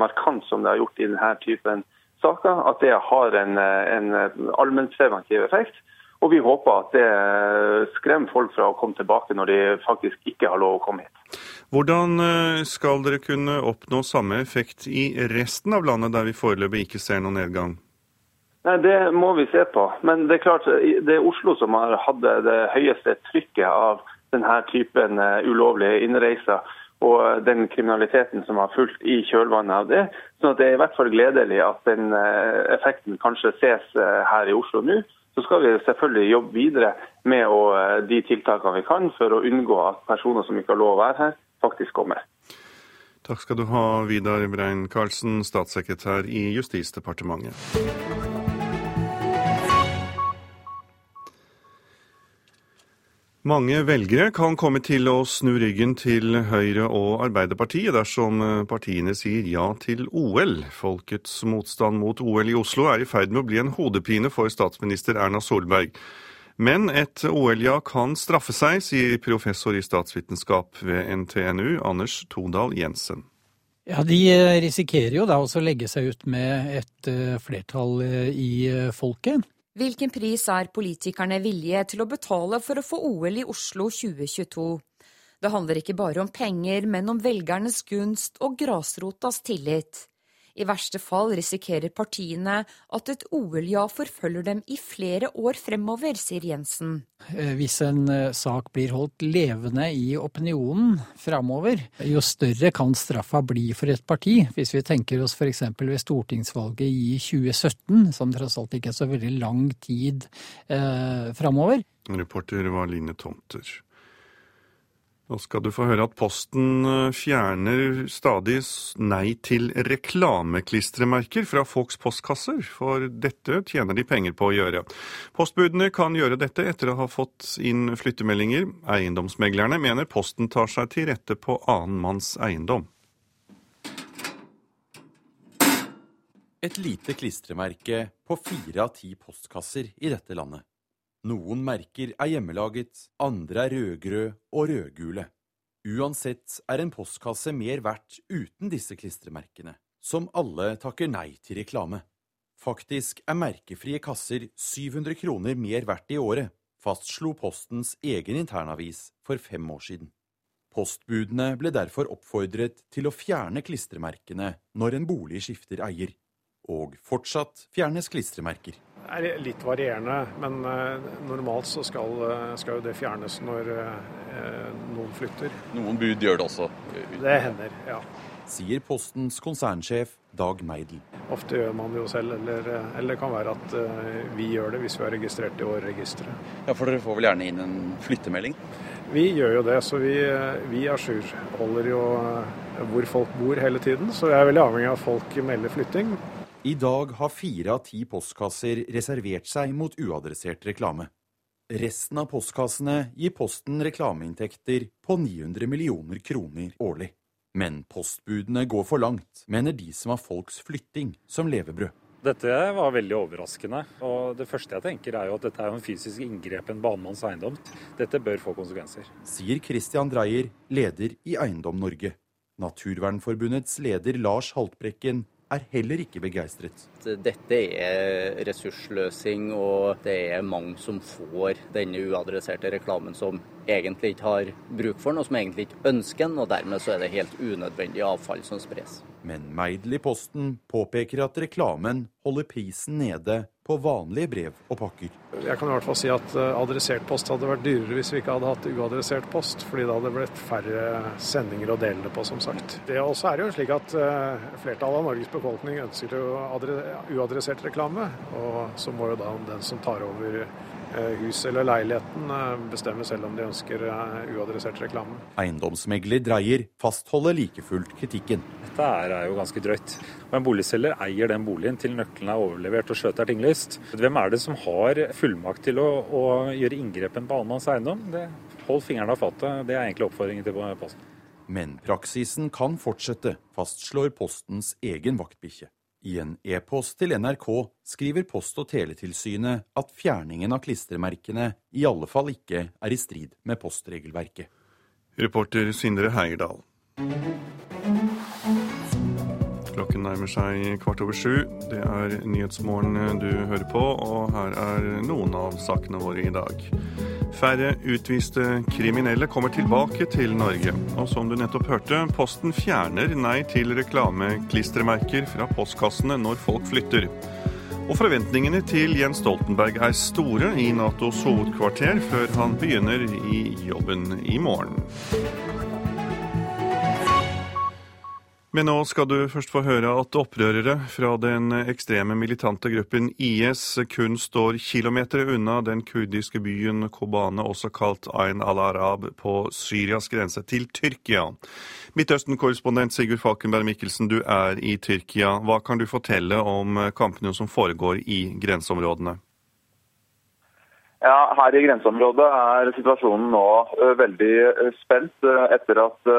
markant som det har gjort i denne typen saker, at det har en, en allmennpreventiv effekt. Og vi håper at det skremmer folk fra å komme tilbake når de faktisk ikke har lov å komme hit. Hvordan skal dere kunne oppnå samme effekt i resten av landet, der vi foreløpig ikke ser noen nedgang? Nei, Det må vi se på. Men det er klart, det er Oslo som har hatt det høyeste trykket av denne typen eh, ulovlige innreiser og den kriminaliteten som har fulgt i kjølvannet av det. Så det er i hvert fall gledelig at den eh, effekten kanskje ses eh, her i Oslo nå. Så skal vi selvfølgelig jobbe videre med de tiltakene vi kan for å unngå at personer som ikke har lov å være her, faktisk kommer. Takk skal du ha, Vidar Brein Karlsen, statssekretær i Justisdepartementet. Mange velgere kan komme til å snu ryggen til Høyre og Arbeiderpartiet dersom eh, partiene sier ja til OL. Folkets motstand mot OL i Oslo er i ferd med å bli en hodepine for statsminister Erna Solberg. Men et OL-ja kan straffe seg, sier professor i statsvitenskap ved NTNU, Anders Todal Jensen. Ja, De eh, risikerer jo da også å legge seg ut med et eh, flertall i folket. Hvilken pris er politikerne villige til å betale for å få OL i Oslo 2022? Det handler ikke bare om penger, men om velgernes gunst og grasrotas tillit. I verste fall risikerer partiene at et OL-ja forfølger dem i flere år fremover, sier Jensen. Eh, hvis en eh, sak blir holdt levende i opinionen fremover, jo større kan straffa bli for et parti. Hvis vi tenker oss f.eks. ved stortingsvalget i 2017, som tross alt ikke er så veldig lang tid eh, fremover. Reporter var Line Tomter. Nå skal du få høre at Posten eh, fjerner stadig nei til reklameklistremerker fra folks postkasser, for dette tjener de penger på å gjøre. Postbudene kan gjøre dette etter å ha fått inn flyttemeldinger. Eiendomsmeglerne mener Posten tar seg til rette på annen manns eiendom. Et lite klistremerke på fire av ti postkasser i dette landet. Noen merker er hjemmelaget, andre er rødgrød og rødgule. Uansett er en postkasse mer verdt uten disse klistremerkene, som alle takker nei til reklame. Faktisk er merkefrie kasser 700 kroner mer verdt i året, fastslo Postens egen internavis for fem år siden. Postbudene ble derfor oppfordret til å fjerne klistremerkene når en bolig skifter eier. Og fortsatt fjernes klistremerker er litt varierende, men eh, normalt så skal, eh, skal jo det fjernes når eh, noen flytter. Noen bud gjør det også? Det hender, ja. Sier Postens konsernsjef Dag Meidel. Ofte gjør man det jo selv, eller, eller, det kan være at vi gjør det hvis vi er registrert i årregisteret. Ja, For dere får vel gjerne inn en flyttemelding? Vi gjør jo det, så vi, vi ajourholder jo hvor folk bor hele tiden. Så vi er veldig avhengig av at folk melder flytting. I dag har fire av ti postkasser reservert seg mot uadressert reklame. Resten av postkassene gir Posten reklameinntekter på 900 millioner kroner årlig. Men postbudene går for langt, mener de som har folks flytting som levebrød. Dette var veldig overraskende. og Det første jeg tenker er jo at dette er en fysisk inngrep i en banemanns eiendom. Dette bør få konsekvenser. Sier Christian Dreyer, leder i Eiendom Norge. Naturvernforbundets leder Lars Haltbrekken er heller ikke begeistret. Dette er ressursløsing, og det er mange som får denne uadresserte reklamen som egentlig ikke har bruk for den, og som egentlig ikke ønsker den, og dermed så er det helt unødvendig avfall som spres. Men Meidel i Posten påpeker at reklamen holder prisen nede på vanlige brev og pakker. Jeg kan i hvert fall si at eh, adressert post hadde vært dyrere hvis vi ikke hadde hatt uadressert post, fordi det hadde blitt færre sendinger å dele det på, som sagt. Det også er jo slik at eh, flertallet av Norges befolkning ønsker uadressert reklame, og så må jo da den som tar over huset eller leiligheten eh, bestemmer selv om de ønsker eh, uadressert reklame. Eiendomsmegler Dreyer fastholder like fullt kritikken. Dette er jo ganske drøyt. Og En boligselger eier den boligen til nøkkelen er overlevert og skjøtet er tinglyst. Hvem er det som har fullmakt til å, å gjøre inngrepen på annenmanns eiendom? Det, hold fingrene av fatet. Det er egentlig oppfordringen til Posten. Men praksisen kan fortsette, fastslår Postens egen vaktbikkje. I en e-post til NRK skriver Post- og teletilsynet at fjerningen av klistremerkene i alle fall ikke er i strid med postregelverket. Reporter Sindre Heierdal. Klokken nærmer seg kvart over sju. Det er Nyhetsmorgen du hører på, og her er noen av sakene våre i dag. Færre utviste kriminelle kommer tilbake til Norge. Og som du nettopp hørte, Posten fjerner nei til reklameklistremerker fra postkassene når folk flytter. Og forventningene til Jens Stoltenberg er store i Natos hovedkvarter før han begynner i jobben i morgen. Men nå skal du først få høre at opprørere fra den ekstreme militante gruppen IS kun står kilometer unna den kurdiske byen Kobane, også kalt Ain al-Arab, på Syrias grense til Tyrkia. Midtøsten-korrespondent Sigurd Falkenberg Mikkelsen, du er i Tyrkia. Hva kan du fortelle om kampene som foregår i grenseområdene? Ja, Her i grenseområdet er situasjonen nå veldig spent etter at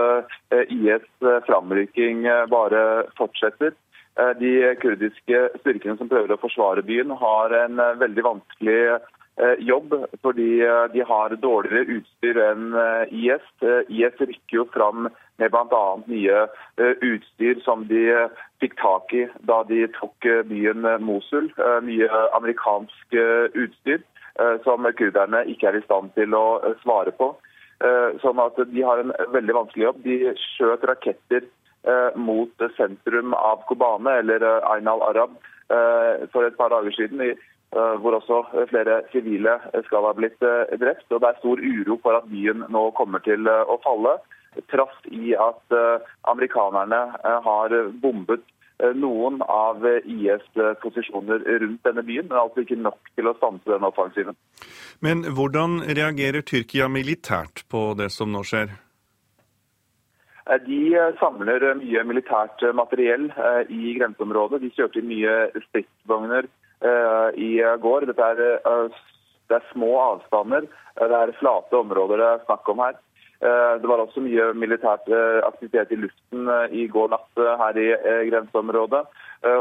IS framrykking bare fortsetter. De kurdiske styrkene som prøver å forsvare byen, har en veldig vanskelig jobb fordi de har dårligere utstyr enn IS. IS rykker jo fram med bl.a. nye utstyr som de fikk tak i da de tok byen Mosul. Mye amerikansk utstyr. Eh, som kurderne ikke er i stand til å eh, svare på. Eh, sånn at De har en veldig vanskelig jobb. De skjøt raketter mot sentrum av Kobane, eller Ain al-Arab, for et par dager siden. Hvor også flere sivile skal ha blitt drept. og Det er stor uro for at byen nå kommer til å falle. Trass i at amerikanerne har bombet noen av IS' posisjoner rundt denne byen, men altså ikke nok til å stanse den offensiven. Men hvordan reagerer Tyrkia militært på det som nå skjer? De samler mye militært materiell i grenseområdet. De kjørte inn mye stridsvogner i går. Dette er, det er små avstander. Det er flate områder det er snakk om her. Det var også mye militært aktivitet i luften i går natt her i grenseområdet.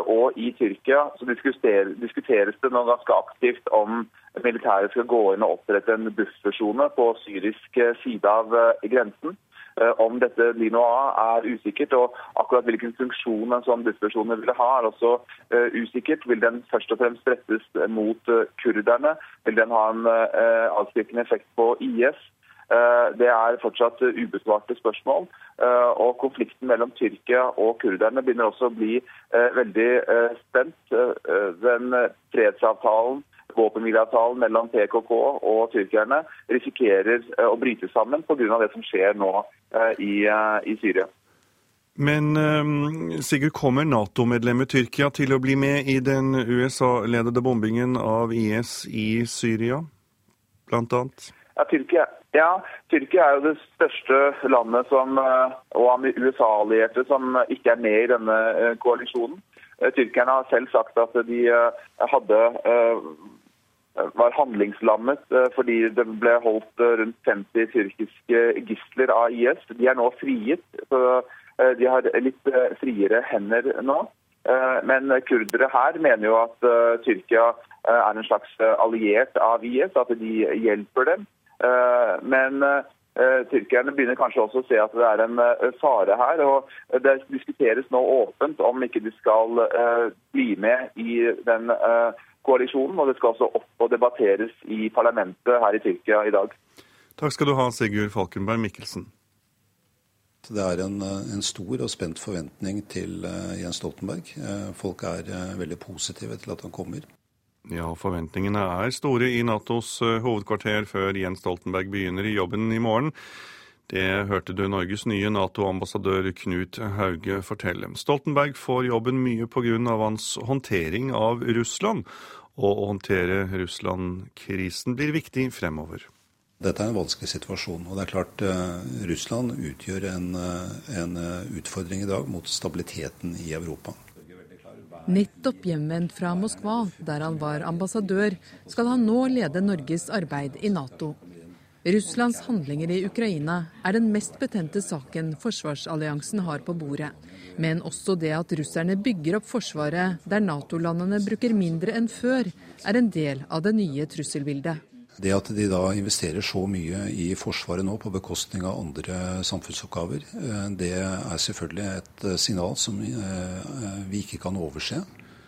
Og i Tyrkia så diskuteres det nå ganske aktivt om militæret skal gå inn og opprette en buffersone på syrisk side av grensen. Om dette blir noe av, er usikkert. og Akkurat hvilken funksjon en sånn buffersone vil ha, er også usikkert. Vil den først og fremst rettes mot kurderne? Vil den ha en avskrekkende effekt på IS? Eh, det er fortsatt ubesvarte spørsmål. Eh, og Konflikten mellom Tyrkia og kurderne begynner også å bli eh, veldig spent. Den fredsavtalen våpenhvileavtalen mellom PKK og tyrkerne risikerer å bryte sammen pga. det som skjer nå i, i Syria. Men Sigurd, kommer Nato-medlemmet Tyrkia til å bli med i den USA-ledede bombingen av IS i Syria, blant annet? Ja, Tyrkia ja, Tyrkia er jo det største landet som, eh, og USA-allierte som ikke er med i denne eh, koalisjonen. Eh, tyrkerne har selv sagt at de hadde var handlingslammet fordi det ble holdt rundt 50 tyrkiske gisler av IS. De er nå frigitt, så de har litt friere hender nå. Men kurdere her mener jo at Tyrkia er en slags alliert av IS, at de hjelper dem. Eh, men eh, tyrkerne begynner kanskje også å se at det er en eh, fare her. og Det diskuteres nå åpent om ikke de skal bli med i den koalisjonen. Og det skal også opp og debatteres i parlamentet her i Tyrkia i dag. Takk skal du ha, Sigurd Falkenberg Mikkelsen. Det er en, en, stor og spent forventning til Jens Stoltenberg. Folk er veldig positive til at han kommer. Ja, forventningene er store i Natos eh, hovedkvarter før Jens Stoltenberg begynner i jobben i morgen. Det hørte du Norges nye Nato-ambassadør Knut Hauge fortelle. Stoltenberg får jobben mye pga. hans håndtering av Russland, og å håndtere Russland-krisen blir viktig fremover. Dette er en vanskelig situasjon. og det er klart uh, Russland utgjør en, uh, en utfordring i dag mot stabiliteten i Europa. Nettopp hjemvendt fra Moskva, der han var ambassadør, skal han nå lede Norges arbeid i Nato. Russlands handlinger i Ukraina er den mest betente saken forsvarsalliansen har på bordet. Men også det at russerne bygger opp forsvaret der Nato-landene bruker mindre enn før, er en del av det nye trusselbildet. Det at de da investerer så mye i Forsvaret nå på bekostning av andre samfunnsoppgaver, eh, det er selvfølgelig et eh, signal som eh, vi ikke kan overse.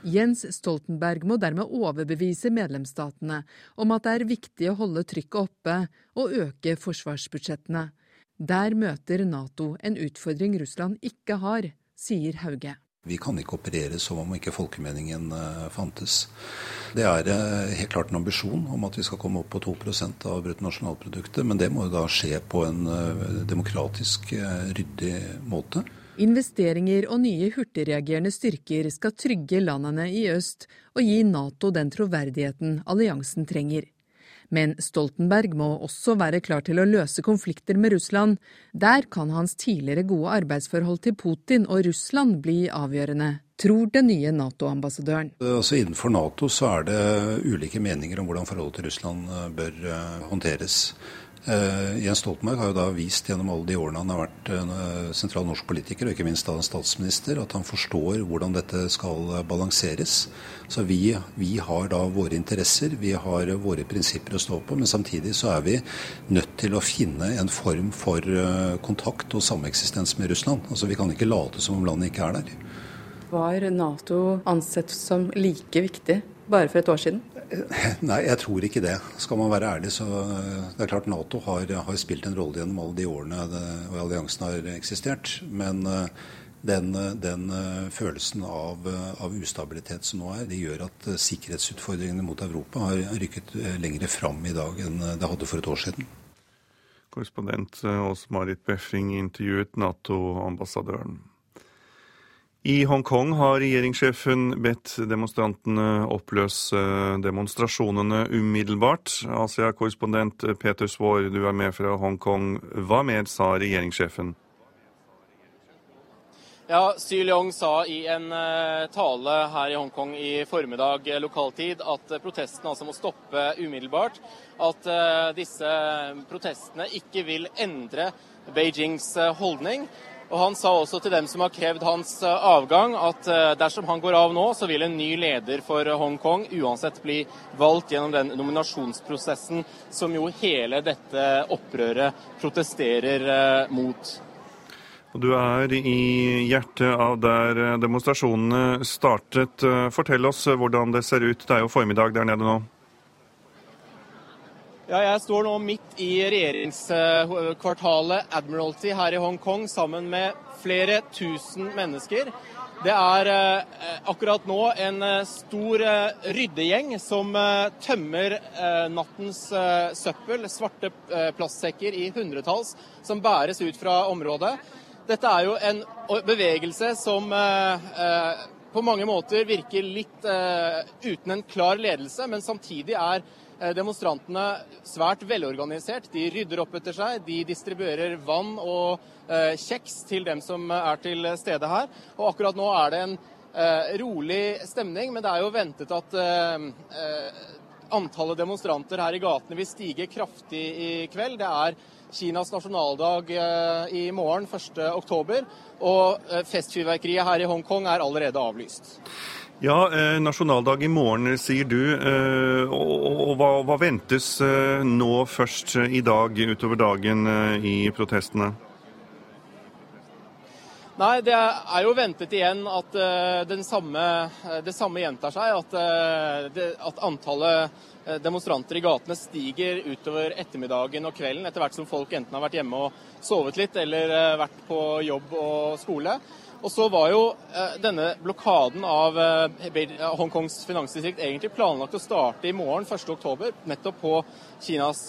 Jens Stoltenberg må dermed overbevise medlemsstatene om at det er viktig å holde trykket oppe og øke forsvarsbudsjettene. Der møter Nato en utfordring Russland ikke har, sier Hauge. Vi kan ikke operere som om ikke folkemeningen uh, fantes. Det er uh, helt klart en ambisjon om at vi skal komme opp på 2% av bruttonasjonalproduktet, men det må jo da skje på en uh, demokratisk, ryddig måte. Investeringer og nye hurtigreagerende styrker skal trygge landene i øst og gi Nato den troverdigheten alliansen trenger. Men Stoltenberg må også være klar til å løse konflikter med Russland. Der kan hans tidligere gode arbeidsforhold til Putin og Russland bli avgjørende, tror den nye Nato-ambassadøren. Altså Innenfor Nato så er det ulike meninger om hvordan forholdet til Russland eh, bør eh, håndteres. Uh, Jens Stoltenberg har jo da vist gjennom alle de årene han har vært uh, sentral norsk politiker, og ikke minst da en statsminister, at han forstår hvordan dette skal balanseres. Så vi, vi, har da våre interesser, vi har våre prinsipper å stå på, men samtidig så er vi nødt til å finne en form for kontakt og sameksistens med Russland. Altså Vi kan ikke late som om landet ikke er der. Var Nato ansett som like viktig bare for et år siden? Nei, jeg tror ikke det. Skal man være ærlig, så det er klart Nato har, har spilt en rolle gjennom alle de årene det, og alliansen har eksistert. Men eh, den, den eh, følelsen av, av, ustabilitet som nå er, det gjør at eh, sikkerhetsutfordringene mot Europa har rykket lengre fram i dag enn det hadde for et år siden. Korrespondent Åse Marit Befring intervjuet Nato-ambassadøren. I Hongkong har regjeringssjefen bedt demonstrantene oppløse demonstrasjonene umiddelbart. Asia-korrespondent Peter Svaar, du er med fra Hongkong. Hva mer sa regjeringssjefen? Ja, Xy Leong sa i en uh, tale her i Hongkong i formiddag uh, lokaltid at uh, protestene altså må stoppe umiddelbart. At disse protestene ikke vil endre Beijings holdning. Og Han sa også til dem som har krevd hans avgang, at dersom han går av nå, så vil en ny leder for Hongkong uansett bli valgt gjennom den nominasjonsprosessen som jo hele dette opprøret protesterer mot. Du er i hjertet av der demonstrasjonene startet. Fortell oss hvordan det ser ut. Det er jo formiddag der nede nå. Ja, jeg står nå midt i regjeringskvartalet Admiralty her i Hongkong sammen med flere tusen mennesker. Det er eh, akkurat nå en eh, stor eh, ryddegjeng som tømmer nattens søppel, svarte plastsekker i hundretalls, som bæres ut fra området. Dette er jo en bevegelse som på mange måter virker litt uten en klar ledelse, men samtidig er demonstrantene svært velorganisert. De rydder opp etter seg, de distribuerer vann og kjeks til dem som er til stede her. Og akkurat nå er det en rolig stemning, men det er jo ventet at antallet demonstranter her i gatene vil stige kraftig i kveld. Det er Kinas nasjonaldag eh, i morgen, 1.10. Og eh, festfyrverkeriet her i Hongkong er allerede avlyst. Ja, eh, nasjonaldag i morgen, sier du. Og hva, hva ventes nå først i dag utover dagen i protestene? Nei, det er jo ventet igjen at samme, det samme gjentar seg. At, at, antallet demonstranter i gatene stiger utover ettermiddagen og kvelden etter hvert som folk enten har vært hjemme og sovet litt eller vært på jobb og skole. Og så var jo denne blokaden av Hongkongs finansdistrikt egentlig planlagt å starte i morgen, 1.10., nettopp på Kinas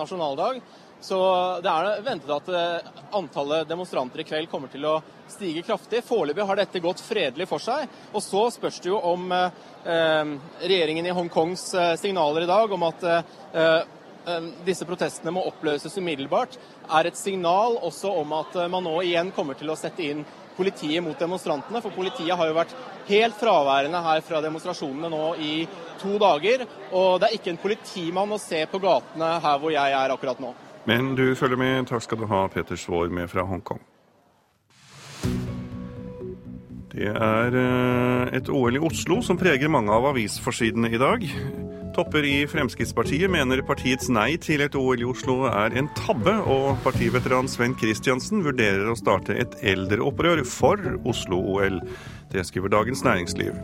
nasjonaldag. Så det er ventet at eh, antallet demonstranter i kveld kommer til å stige kraftig. Foreløpig har dette gått fredelig for seg. Og så spørs det jo om eh, regjeringen i Hongkongs eh, signaler i dag om at eh, eh, disse protestene må oppløses umiddelbart, er et signal også om at man nå igjen kommer til å sette inn politiet mot demonstrantene. For politiet har jo vært helt fraværende her fra demonstrasjonene nå i to dager. Og det er ikke en politimann å se på gatene her hvor jeg er akkurat nå. Men du følger med. Takk skal du ha, Peter Svaar med fra Hongkong. Det er eh, et OL i Oslo som preger mange av avisforsidene i dag. Topper i Fremskrittspartiet mener partiets nei til et OL i Oslo er en tabbe, og partiveteran Sven Kristiansen vurderer å starte et eldreopprør for Oslo-OL. Det skriver Dagens Næringsliv.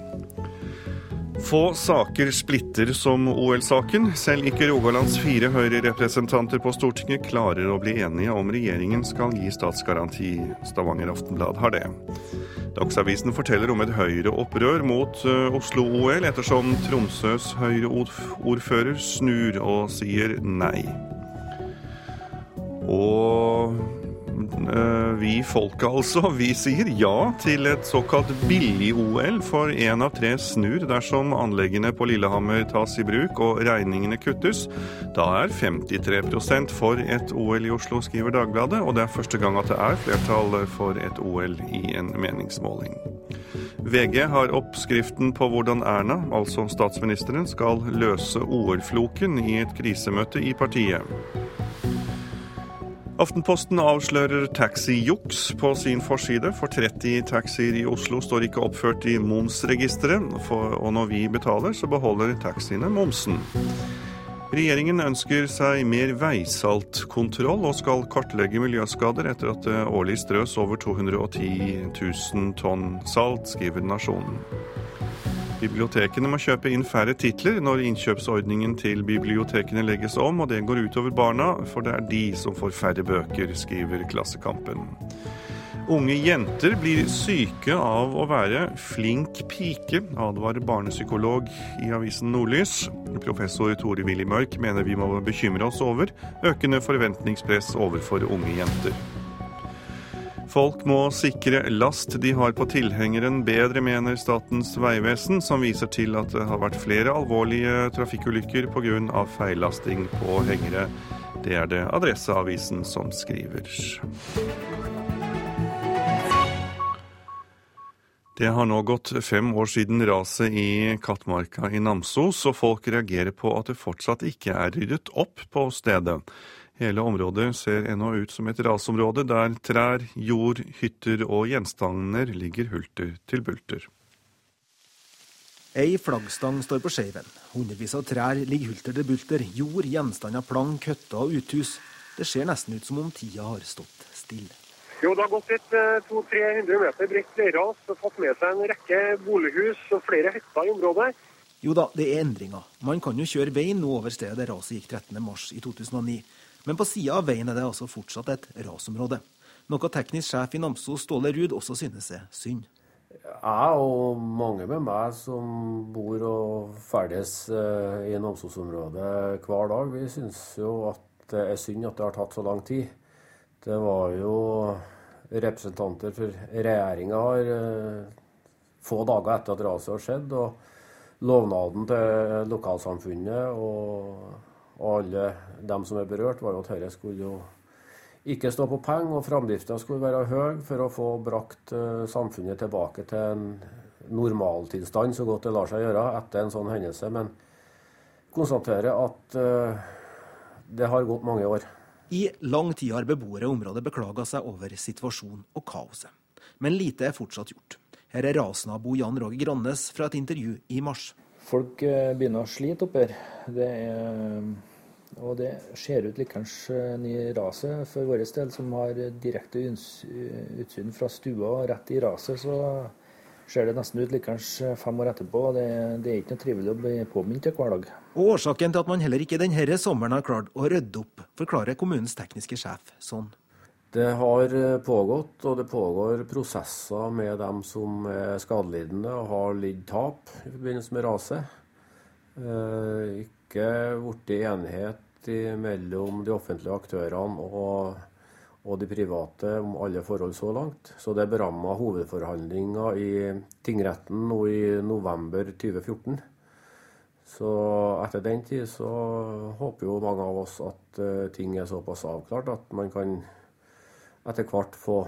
Få saker splitter som OL-saken. Selv ikke Rogalands fire Høyre-representanter på Stortinget klarer å bli enige om regjeringen skal gi statsgaranti. Stavanger Aftenblad har det. Dagsavisen forteller om et Høyre-opprør mot eh, Oslo-OL, ettersom Tromsøs Høyre-ordfører snur og sier nei. Og vi folket altså, vi sier ja til et såkalt billig-OL, for én av tre snur dersom anleggene på Lillehammer tas i bruk og regningene kuttes. Da er 53% for et OL i Oslo, skriver Dagbladet, og det er første gang at det er flertall for et OL i en meningsmåling. VG har oppskriften på hvordan Erna, altså statsministeren, skal løse OL-floken i et krisemøte i partiet. Aftenposten avslører taxijuks på sin forside, for 30 taxier i Oslo står ikke oppført i momsregisteret, og når vi betaler, så beholder taxiene momsen. Regjeringen ønsker seg mer veisaltkontroll og skal kartlegge miljøskader etter at det årlig strøs over 210 000 tonn salt, skriver Nasjonen. Bibliotekene må kjøpe inn færre titler når innkjøpsordningen til bibliotekene legges om, og det går utover barna, for det er de som får færre bøker, skriver Klassekampen. Unge jenter blir syke av å være flink pike, advarer barnepsykolog i avisen Nordlys. Professor Tore Willy Mørk mener vi må bekymre oss over økende forventningspress overfor unge jenter. Folk må sikre last de har på tilhengeren bedre, mener Statens vegvesen, som viser til at det har vært flere alvorlige trafikkulykker pga. feillasting på hengere. Det er det Adresseavisen som skriver. Det har nå gått fem år siden raset i Kattmarka i Namsos, og folk reagerer på at det fortsatt ikke er ryddet opp på stedet. Hele området ser ennå ut som et rasområde der trær, jord, hytter og gjenstander ligger hulter til bulter. Ei flaggstang står på skeiven. Hundrevis av trær ligger hulter til bulter. Jord, gjenstander, plank, hytter og uthus. Det ser nesten ut som om tida har stått stille. Jo, Det har gått et 200-300 eh, meter bredt leirras og fått med seg en rekke bolighus og flere hytter i området. Jo da, det er endringer. Man kan jo kjøre veien nå over stedet der raset gikk 13.3 i 2009. Men på sida av veien er det altså fortsatt et rasområde. Noe teknisk sjef i Namsos, Ståle Ruud, også synes er synd. Jeg og mange med meg som bor og ferdes eh, i Namsos-området hver dag, vi synes jo at det er synd at det har tatt så lang tid. Det var jo representanter for regjeringa har eh, få dager etter at raset har skjedd. Og lovnaden til lokalsamfunnet og, og alle dem som er berørt, var jo at dette skulle jo ikke stå på penger, og framdrifta skulle være høy for å få brakt uh, samfunnet tilbake til en normaltilstand så godt det lar seg gjøre etter en sånn hendelse. Men konstaterer at uh, det har gått mange år. I lang tid har beboere i området beklaga seg over situasjonen og kaoset. Men lite er fortsatt gjort. Her er rasnabo Jan Roger Grannes fra et intervju i mars. Folk eh, begynner å slite opp her. Det er, og det ser ut likeens ny raset for vår del, som har direkte utsyn fra stua og rett i raset. så ser det nesten ut likeens fem år etterpå. Det, det, er ikke noe trivelig å bli påminnet hver dag. Og Årsaken til at man heller ikke denne sommeren har klart å rydde opp, forklarer kommunens tekniske sjef sånn. Det har eh, pågått, og det pågår prosesser med dem som er skadelidende og har lidd tap i forbindelse med raset. Eh, ikke blitt enighet mellom de offentlige aktørene og og de private om alle forhold så langt. Så det beramma hovedforhandlinger i tingretten nå i november 2014. Så etter den tid så håper jo mange av oss at uh, ting er såpass avklart at man kan etter hvert få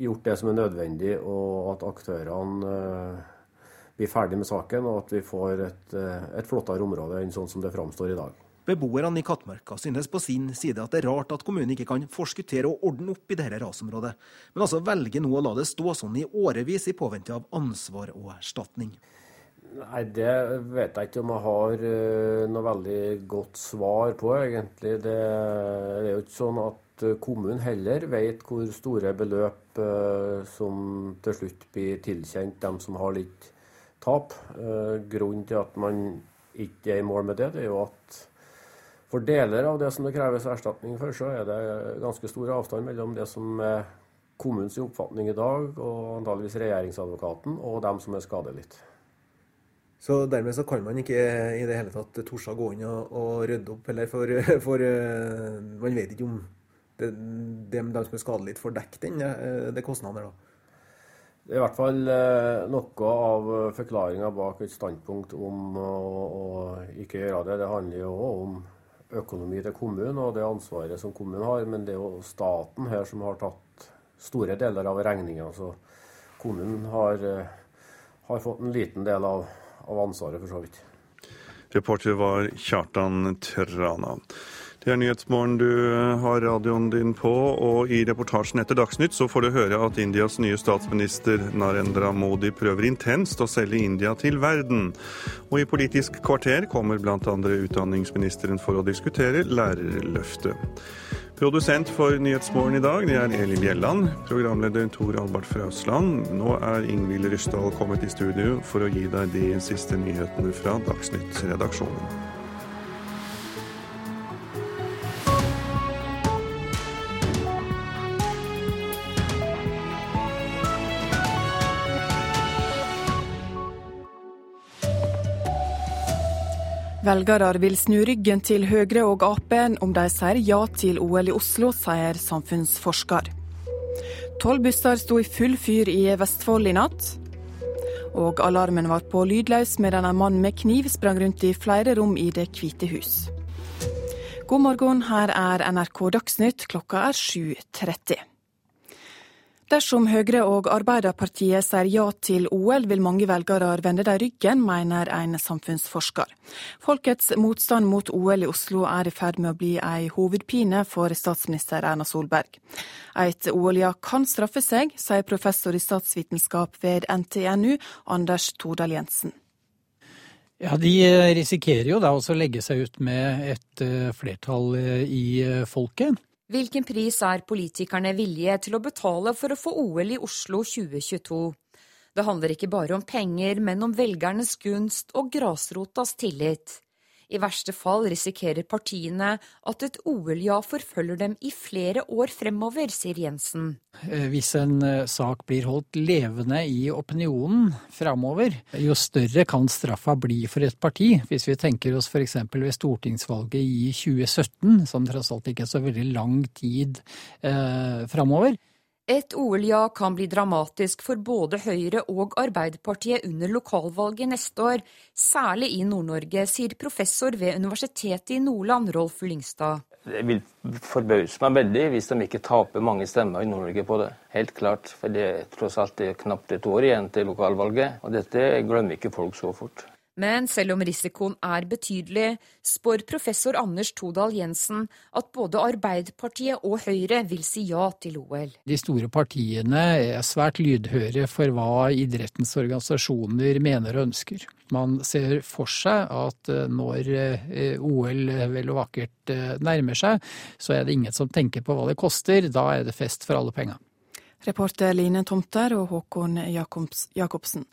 gjort det som er nødvendig, og at aktørene uh, blir ferdig med saken, og at vi får et, uh, et flottere område enn sånn som det framstår i dag. Beboerne i Kattmarka synes på sin side at det er rart at kommunen ikke kan forskuttere og ordne opp i dette rasområdet, men altså velger nå å la det stå sånn i årevis i påvente av ansvar og erstatning. Nei, Det vet jeg ikke om jeg har uh, noe veldig godt svar på, egentlig. Det, det, er jo ikke sånn at eh, kommunen heller vet hvor store beløp uh, som til slutt blir tilkjent dem som har litt tap. Uh, grunnen til at man ikke er i mål med det, det er jo at for deler av det som det kreves erstatning for, så er det ganske stor avstand mellom det som er kommunens oppfatning i dag, og antageligvis regjeringsadvokaten, og dem som er skadelidt. Så dermed så kan man ikke i det hele tatt torde gå inn og, og rydde opp, eller for, for, eh, man vet ikke om det, de, de som er skadelidt, får dekket den, eh, det kostnader da? Det er i hvert fall eh, noe av forklaringa bak et standpunkt om å, å, ikke gjøre det. Det handler jo òg om økonomi til kommunen og det ansvaret som kommunen har, men det er jo staten her som har tatt store deler av regninga. Så kommunen har, eh, har, fått en liten del av, av ansvaret, for så vidt. Reporter var Kjartan Trana. Det er Nyhetsmorgen du har radioen din på, og i reportasjen etter Dagsnytt så får du høre at Indias nye statsminister Narendra Modi prøver intenst å selge India til verden. Og i Politisk kvarter kommer bl.a. utdanningsministeren for å diskutere lærerløftet. Produsent for Nyhetsmorgen i dag det er Eli Bjelland. Programleder Tor Albert Frausland. Nå er Ingvild Ryssdal kommet i studio for å gi deg de siste nyhetene fra Dagsnytt-redaksjonen. Velgere vil snu ryggen til Høyre og Ap om de sier ja til OL i Oslo, sier samfunnsforsker. Tolv busser sto i full fyr i Vestfold i natt. Og alarmen var på lydløs medan en mann med kniv sprang rundt i flere rom i Det hvite hus. God morgen, her er NRK Dagsnytt. Klokka er 7.30. Dersom Høyre og Arbeiderpartiet sier ja til OL, vil mange velgere vende dem ryggen, mener en samfunnsforsker. Folkets motstand mot OL i Oslo er i ferd med å bli ei hovedpine for statsminister Erna Solberg. Et OL-ja kan straffe seg, sier professor i statsvitenskap ved NTNU, Anders Tordal Jensen. Ja, De risikerer jo da også å legge seg ut med et eh, flertall eh, i eh, folket. Hvilken pris er politikerne villige til å betale for å få OL i Oslo 2022? Det handler ikke bare om penger, men om velgernes gunst og grasrotas tillit. I verste fall risikerer partiene at et OL-ja forfølger dem i flere år fremover, sier Jensen. Eh, hvis en eh, sak blir holdt levende i opinionen fremover, jo større kan straffa bli for et parti. Hvis vi tenker oss f.eks. ved stortingsvalget i 2017, som tross alt ikke er så veldig lang tid eh, fremover. Et OL-ja kan bli dramatisk for både Høyre og Arbeiderpartiet under lokalvalget neste år, særlig i Nord-Norge, sier professor ved Universitetet i Nordland, Rolf Lyngstad. Det vil forbause meg veldig hvis de ikke taper mange stemmer i Nord-Norge på det. Helt klart, for det er tross alt knapt et år igjen til lokalvalget, og dette glemmer ikke folk så fort. Men selv om risikoen er betydelig, spår professor Anders Todal Jensen at både Arbeiderpartiet og Høyre vil si ja til OL. De store partiene er svært lydhøre for hva idrettens organisasjoner mener og ønsker. Man ser for seg at eh, når eh, OL vel og vakkert eh, nærmer seg, så er det ingen som tenker på hva det koster. Da er det fest for alle penger. Reporter Line Tomter og Håkon Jacobsen.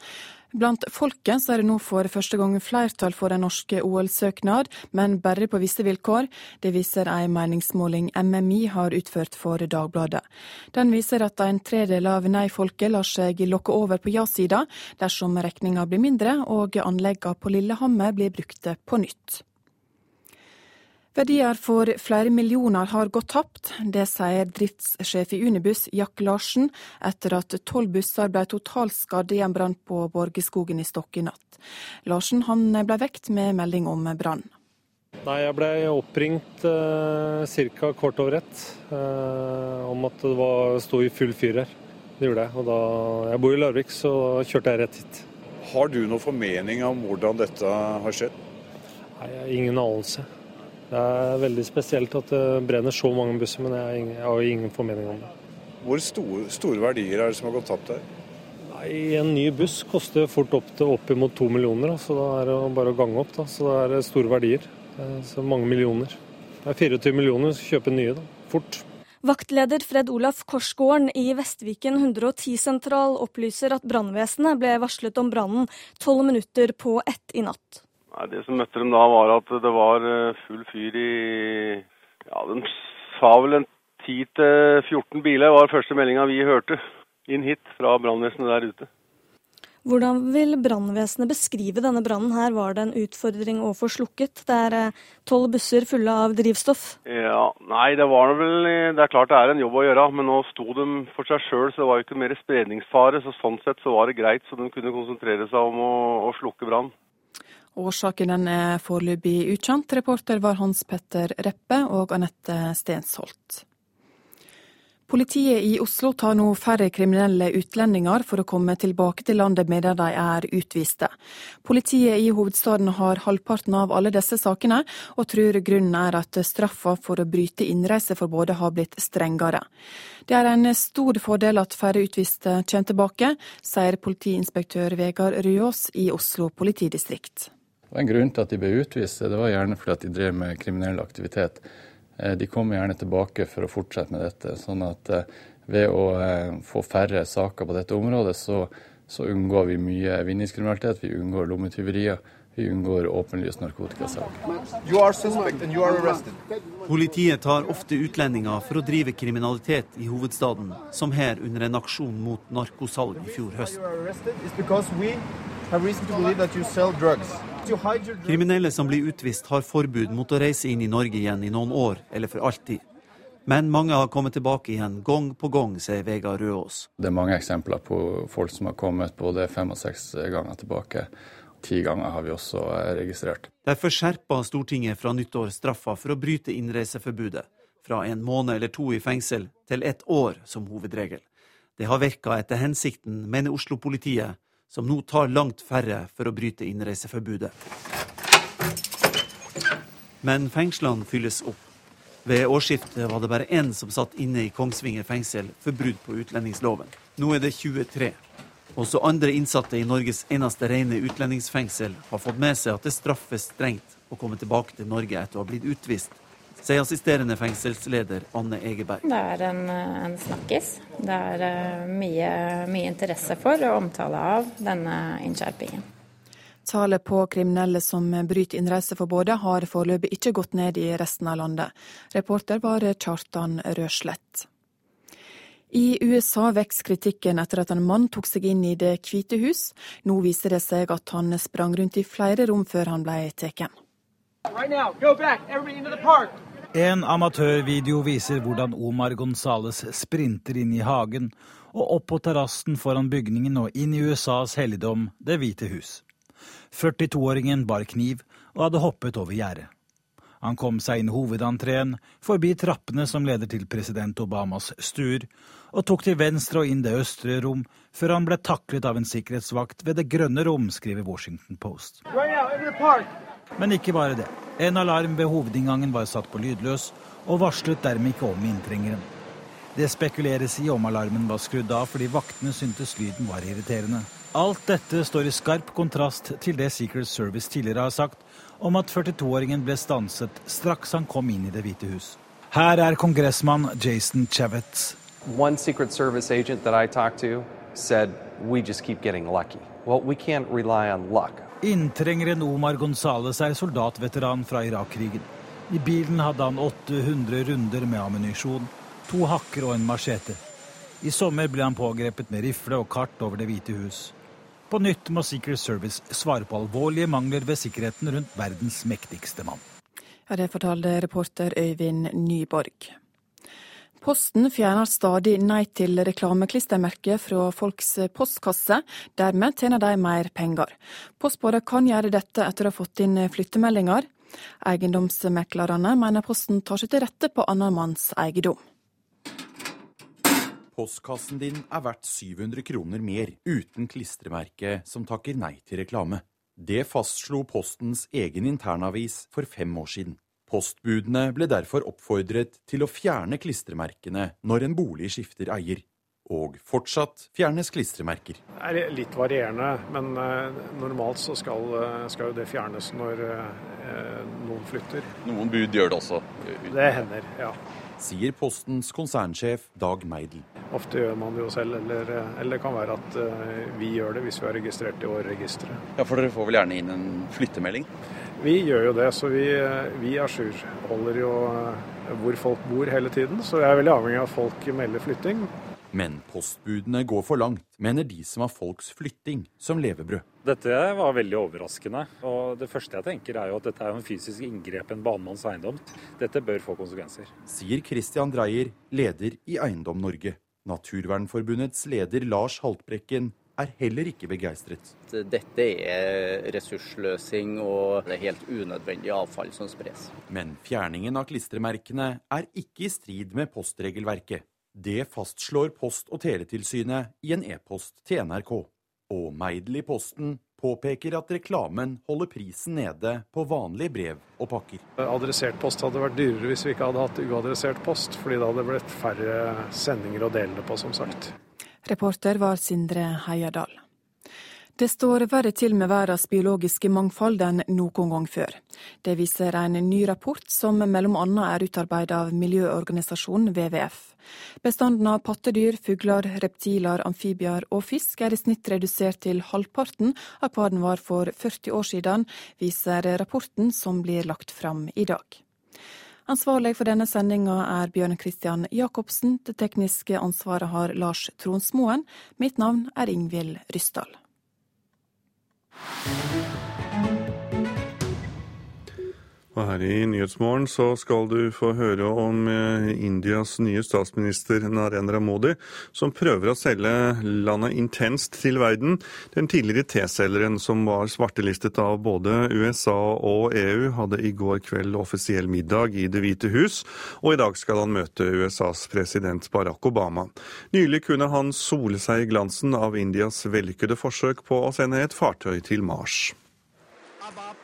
Blant folket er det nå for første gang flertall for en norsk OL-søknad, men bare på visse vilkår. Det viser en meningsmåling MMI har utført for Dagbladet. Den viser at en tredel av nei-folket lar seg lokke over på ja-sida dersom regninga blir mindre og anleggene på Lillehammer blir brukte på nytt. Verdier for flere millioner har gått tapt. Det sier driftssjef i Unibuss, Jack Larsen, etter at tolv busser ble totalskadd i en brann på Borgeskogen i Stokke i natt. Larsen han ble vekt med melding om brann. Nei, Jeg ble oppringt eh, ca. kort over ett eh, om at det var, sto i full fyr her. Det gjorde jeg. Og da jeg bor i Larvik, så kjørte jeg rett hit. Har du noen formening om hvordan dette har skjedd? Nei, jeg har ingen anelse. Det er veldig spesielt at det brenner så mange busser, men jeg, har jo har ingen formening om det. Hvor store, store, verdier er det som har gått tapt her? Nei, En ny buss koster fort opp til oppimot to millioner, så da er det bare å gange opp. Da. Så det er store verdier. Så mange millioner. Det er 24 millioner som kjøper nye, da. fort. Vaktleder Fred Olaf Korsgården i Vestviken 110-sentral opplyser at brannvesenet ble varslet om brannen tolv minutter på ett i natt. Nei, Det som møtte dem da, var at det var eh, full fyr i Ja, de sa vel en 10-14 biler, var første meldinga vi hørte inn hit fra brannvesenet der ute. Hvordan vil brannvesenet beskrive denne brannen her? Var det en utfordring å få slukket? Det er eh, tolv busser fulle av drivstoff. Ja, Nei, det var vel Det er klart det er en jobb å gjøre, men nå sto de for seg sjøl, så det var jo ikke mer spredningsfare. Så sånn sett så var det greit, så de kunne konsentrere seg om å, å slukke brann. Årsaken den er foreløpig ukjent. Reporter var Hans Petter Reppe og Anette Stensholt. Politiet i Oslo tar nå færre kriminelle utlendinger for å komme tilbake til landet medan de er utviste. Politiet i hovedstaden har halvparten av alle disse sakene, og tror grunnen er at straffa for å bryte innreiseforbudet har blitt strengere. Det er en stor fordel at færre utviste kommer tilbake, sier politiinspektør Vegard Ryås i Oslo politidistrikt. Og En grunn til at de ble utvist, det var gjerne fordi at de drev med kriminell aktivitet. Eh, de kom gjerne tilbake for å fortsette med dette. sånn at eh, ved å eh, få færre saker på dette området, så, så unngår vi mye vinningskriminalitet. Vi unngår lommetyverier. Vi unngår åpenlyst narkotikasalg. Politiet tar ofte utlendinger for å drive kriminalitet i hovedstaden, som her under en aksjon mot narkosalg i fjor høst. Kriminelle som blir utvist, har forbud mot å reise inn i Norge igjen i noen år, eller for alltid. Men mange har kommet tilbake igjen gang på gang, sier Vegard Røås. Det er mange eksempler på folk som har kommet både fem og seks ganger tilbake. Ti ganger har vi også registrert. Derfor skjerpa Stortinget fra nyttår straffa for å bryte innreiseforbudet. Fra en måned eller to i fengsel til ett år som hovedregel. Det har virka etter hensikten, mener Oslo-politiet, som nå tar langt færre for å bryte innreiseforbudet. Men fengslene fylles opp. Ved årsskiftet var det bare én som satt inne i Kongsvinger fengsel for brudd på utlendingsloven. Nå er det 23. Også andre innsatte i Norges eneste rene utlendingsfengsel har fått med seg at det straffes strengt å komme tilbake til Norge etter å ha blitt utvist, sier assisterende fengselsleder Anne Egeberg. Det er en, en snakkis. Det er eh, mye, mye interesse for og omtale av denne innskjerpingen. Tallet på kriminelle som bryter innreiseforbudet har foreløpig ikke gått ned i resten av landet. Reporter var Kjartan Røslett. I USA vokser kritikken etter at en mann tok seg inn i Det hvite hus. Nå viser det seg at han sprang rundt i flere rom før han ble tatt. En amatørvideo viser hvordan Omar Gonzales sprinter inn i hagen og opp på terrassen foran bygningen og inn i USAs helligdom, Det hvite hus. 42-åringen bar kniv og hadde hoppet over gjerdet. Han kom seg inn hovedentreen, forbi trappene som leder til president Obamas stuer, og tok til venstre og inn det østre rom, før han ble taklet av en sikkerhetsvakt ved det grønne rom, skriver Washington Post. Men ikke bare det. En alarm ved hovedinngangen var satt på lydløs, og varslet dermed ikke om inntrengeren. Det spekuleres i om alarmen var skrudd av fordi vaktene syntes lyden var irriterende. Alt dette står i skarp kontrast til det Secret Service tidligere har sagt om at 42-åringen ble stanset straks han kom inn i Det hvite hus. Her er kongressmann Jason Chavez. One Secret Service agent that I talked to said, we just keep getting lucky. Well, we can't rely on luck. Inntrengeren Omar Gonzales er soldatveteran fra Irak-krigen. I bilen hadde han 800 runder med ammunisjon, to hakker og en machete. I sommer ble han pågrepet med rifle og kart over Det hvite hus. På nytt må Secret Service svare på alvorlige mangler ved sikkerheten rundt verdens mektigste mann. Ja, Det fortalte reporter Øyvind Nyborg. Posten fjerner stadig nei til reklameklistremerker fra folks postkasse. Dermed tjener de mer penger. Postbåret kan gjøre dette etter å ha fått inn flyttemeldinger. Eiendomsmeklerne mener Posten tar seg til rette på annen manns eiendom. Postkassen din er verdt 700 kroner mer uten klistremerke som takker nei til reklame. Det fastslo Postens egen internavis for fem år siden. Postbudene ble derfor oppfordret til å fjerne klistremerkene når en bolig skifter eier. Og fortsatt fjernes klistremerker. Det er litt varierende, men uh, normalt så skal, uh, skal, jo det fjernes når uh, noen flytter. Noen bud gjør det også? Det hender, ja sier Postens konsernsjef Dag Meidel. Ofte gjør man det jo selv, eller, eller, det kan være at uh, vi gjør det hvis vi har registrert i årregisteret. Ja, For dere får vel gjerne inn en flyttemelding? Vi gjør jo det, så vi, eh, vi ajourholder jo uh, hvor folk bor hele tiden. Så jeg er veldig avhengig av at folk melder flytting. Men postbudene går for langt, mener de som har folks flytting som levebrød. Dette var veldig overraskende. og Det første jeg tenker er jo at dette er en fysisk inngrep i en banemanns eiendom. Dette bør få konsekvenser. Sier Christian Dreyer, leder i Eiendom Norge. Naturvernforbundets leder Lars Haltbrekken er heller ikke begeistret. Dette er ressursløsing og det er helt unødvendig avfall som spres. Men fjerningen av klistremerkene er ikke i strid med postregelverket. Det fastslår Post- og teletilsynet i en e-post til NRK. Og Meidel i Posten påpeker at reklamen holder prisen nede på vanlige brev og pakker. Adressert post hadde vært dyrere hvis vi ikke hadde hatt uadressert post, fordi det hadde blitt færre sendinger å dele det på, som sagt. Reporter var Sindre Heierdal. Det står verre til med verdens biologiske mangfold enn noen gang før. Det viser en ny rapport som bl.a. er utarbeidet av miljøorganisasjonen WWF. Bestanden av pattedyr, fugler, reptiler, amfibier og fisk er i snitt redusert til halvparten av hva den var for 40 år siden, viser rapporten som blir lagt fram i dag. Ansvarlig for denne sendinga er Bjørn Christian Jacobsen. Det tekniske ansvaret har Lars Tronsmoen. Mitt navn er Ingvild Ryssdal. thank you Og her i Nyhetsmorgen så skal du få høre om eh, Indias nye statsminister Narendra Modi, som prøver å selge landet intenst til verden. Den tidligere T-selgeren som var svartelistet av både USA og EU, hadde i går kveld offisiell middag i Det hvite hus, og i dag skal han møte USAs president Barack Obama. Nylig kunne han sole seg i glansen av Indias vellykkede forsøk på å sende et fartøy til Mars.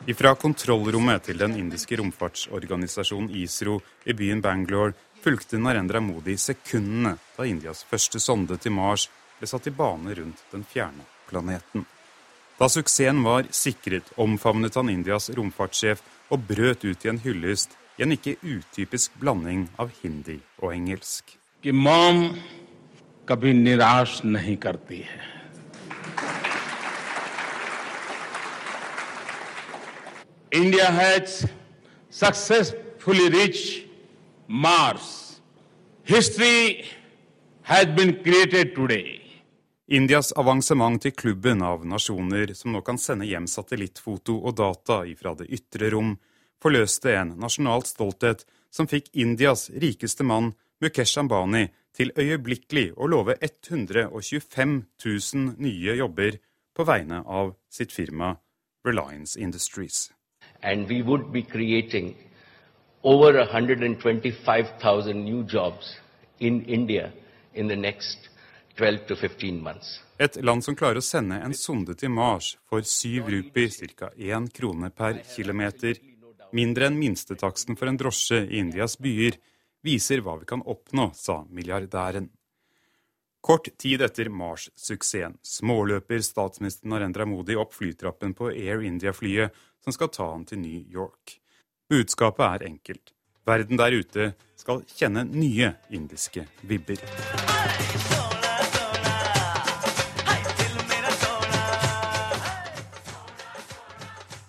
Ifra kontrollrommet til den indiske romfartsorganisasjonen ISRO i byen Bangalore fulgte Narendra Modi sekundene da Indias første sonde til Mars ble satt i bane rundt den fjerne planeten. Da suksessen var sikret, omfavnet han Indias romfartssjef og brøt ut i en hyllest i en ikke utypisk blanding av hindi og engelsk. Mom kabhi nirash nahi karti hai. India has successfully reached Mars. History has been created today. Indias avansement til klubben av nasjoner som nå kan sende hjem satellittfoto og data ifra det ytre rom, forløste en nasjonal stolthet som fikk Indias rikeste mann, Mukesh Ambani, til øyeblikkelig å love 125 000 nye jobber på vegne av sitt firma Reliance Industries. And we would be creating over 125,000 new jobs in India in the next 12 to 15 months. Et land som klarer å sende en sonde til Mars for syv rupier, ca. én krone per kilometer, mindre enn minstetaksten for en drosje i Indias byer, viser hva vi kan oppnå, sa milliardæren. Kort tid etter Mars-suksessen småløper statsminister Narendra Modi opp flytrappen på Air India-flyet som skal ta han til New York. Budskapet er enkelt. Verden der ute skal kjenne nye indiske vibber.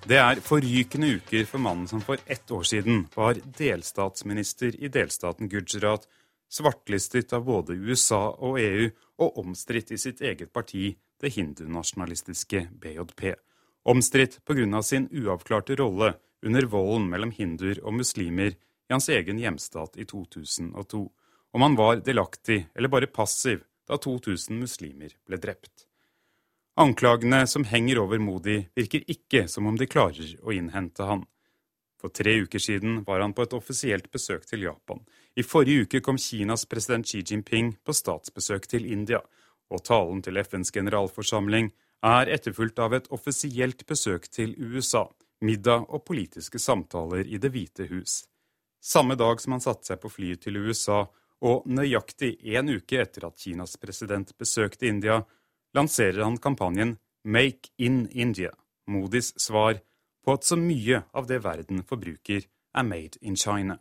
Det er forrykende uker for mannen som for ett år siden var delstatsminister i delstaten Gujarat, svartlistet av både USA og EU og omstridt i sitt eget parti, det hindunasjonalistiske BJP. Omstridt pga. sin uavklarte rolle under volden mellom hinduer og muslimer i hans egen hjemstat i 2002, om han var delaktig eller bare passiv da 2000 muslimer ble drept. Anklagene som henger over Modi, virker ikke som om de klarer å innhente han. For tre uker siden var han på et offisielt besøk til Japan. I forrige uke kom Kinas president Xi Jinping på statsbesøk til India, og talen til FNs generalforsamling er etterfulgt av et offisielt besøk til USA, middag og politiske samtaler i Det hvite hus. Samme dag som han satte seg på flyet til USA, og nøyaktig én uke etter at Kinas president besøkte India, lanserer han kampanjen Make in India, Modis svar på at så mye av det verden forbruker, er made in China.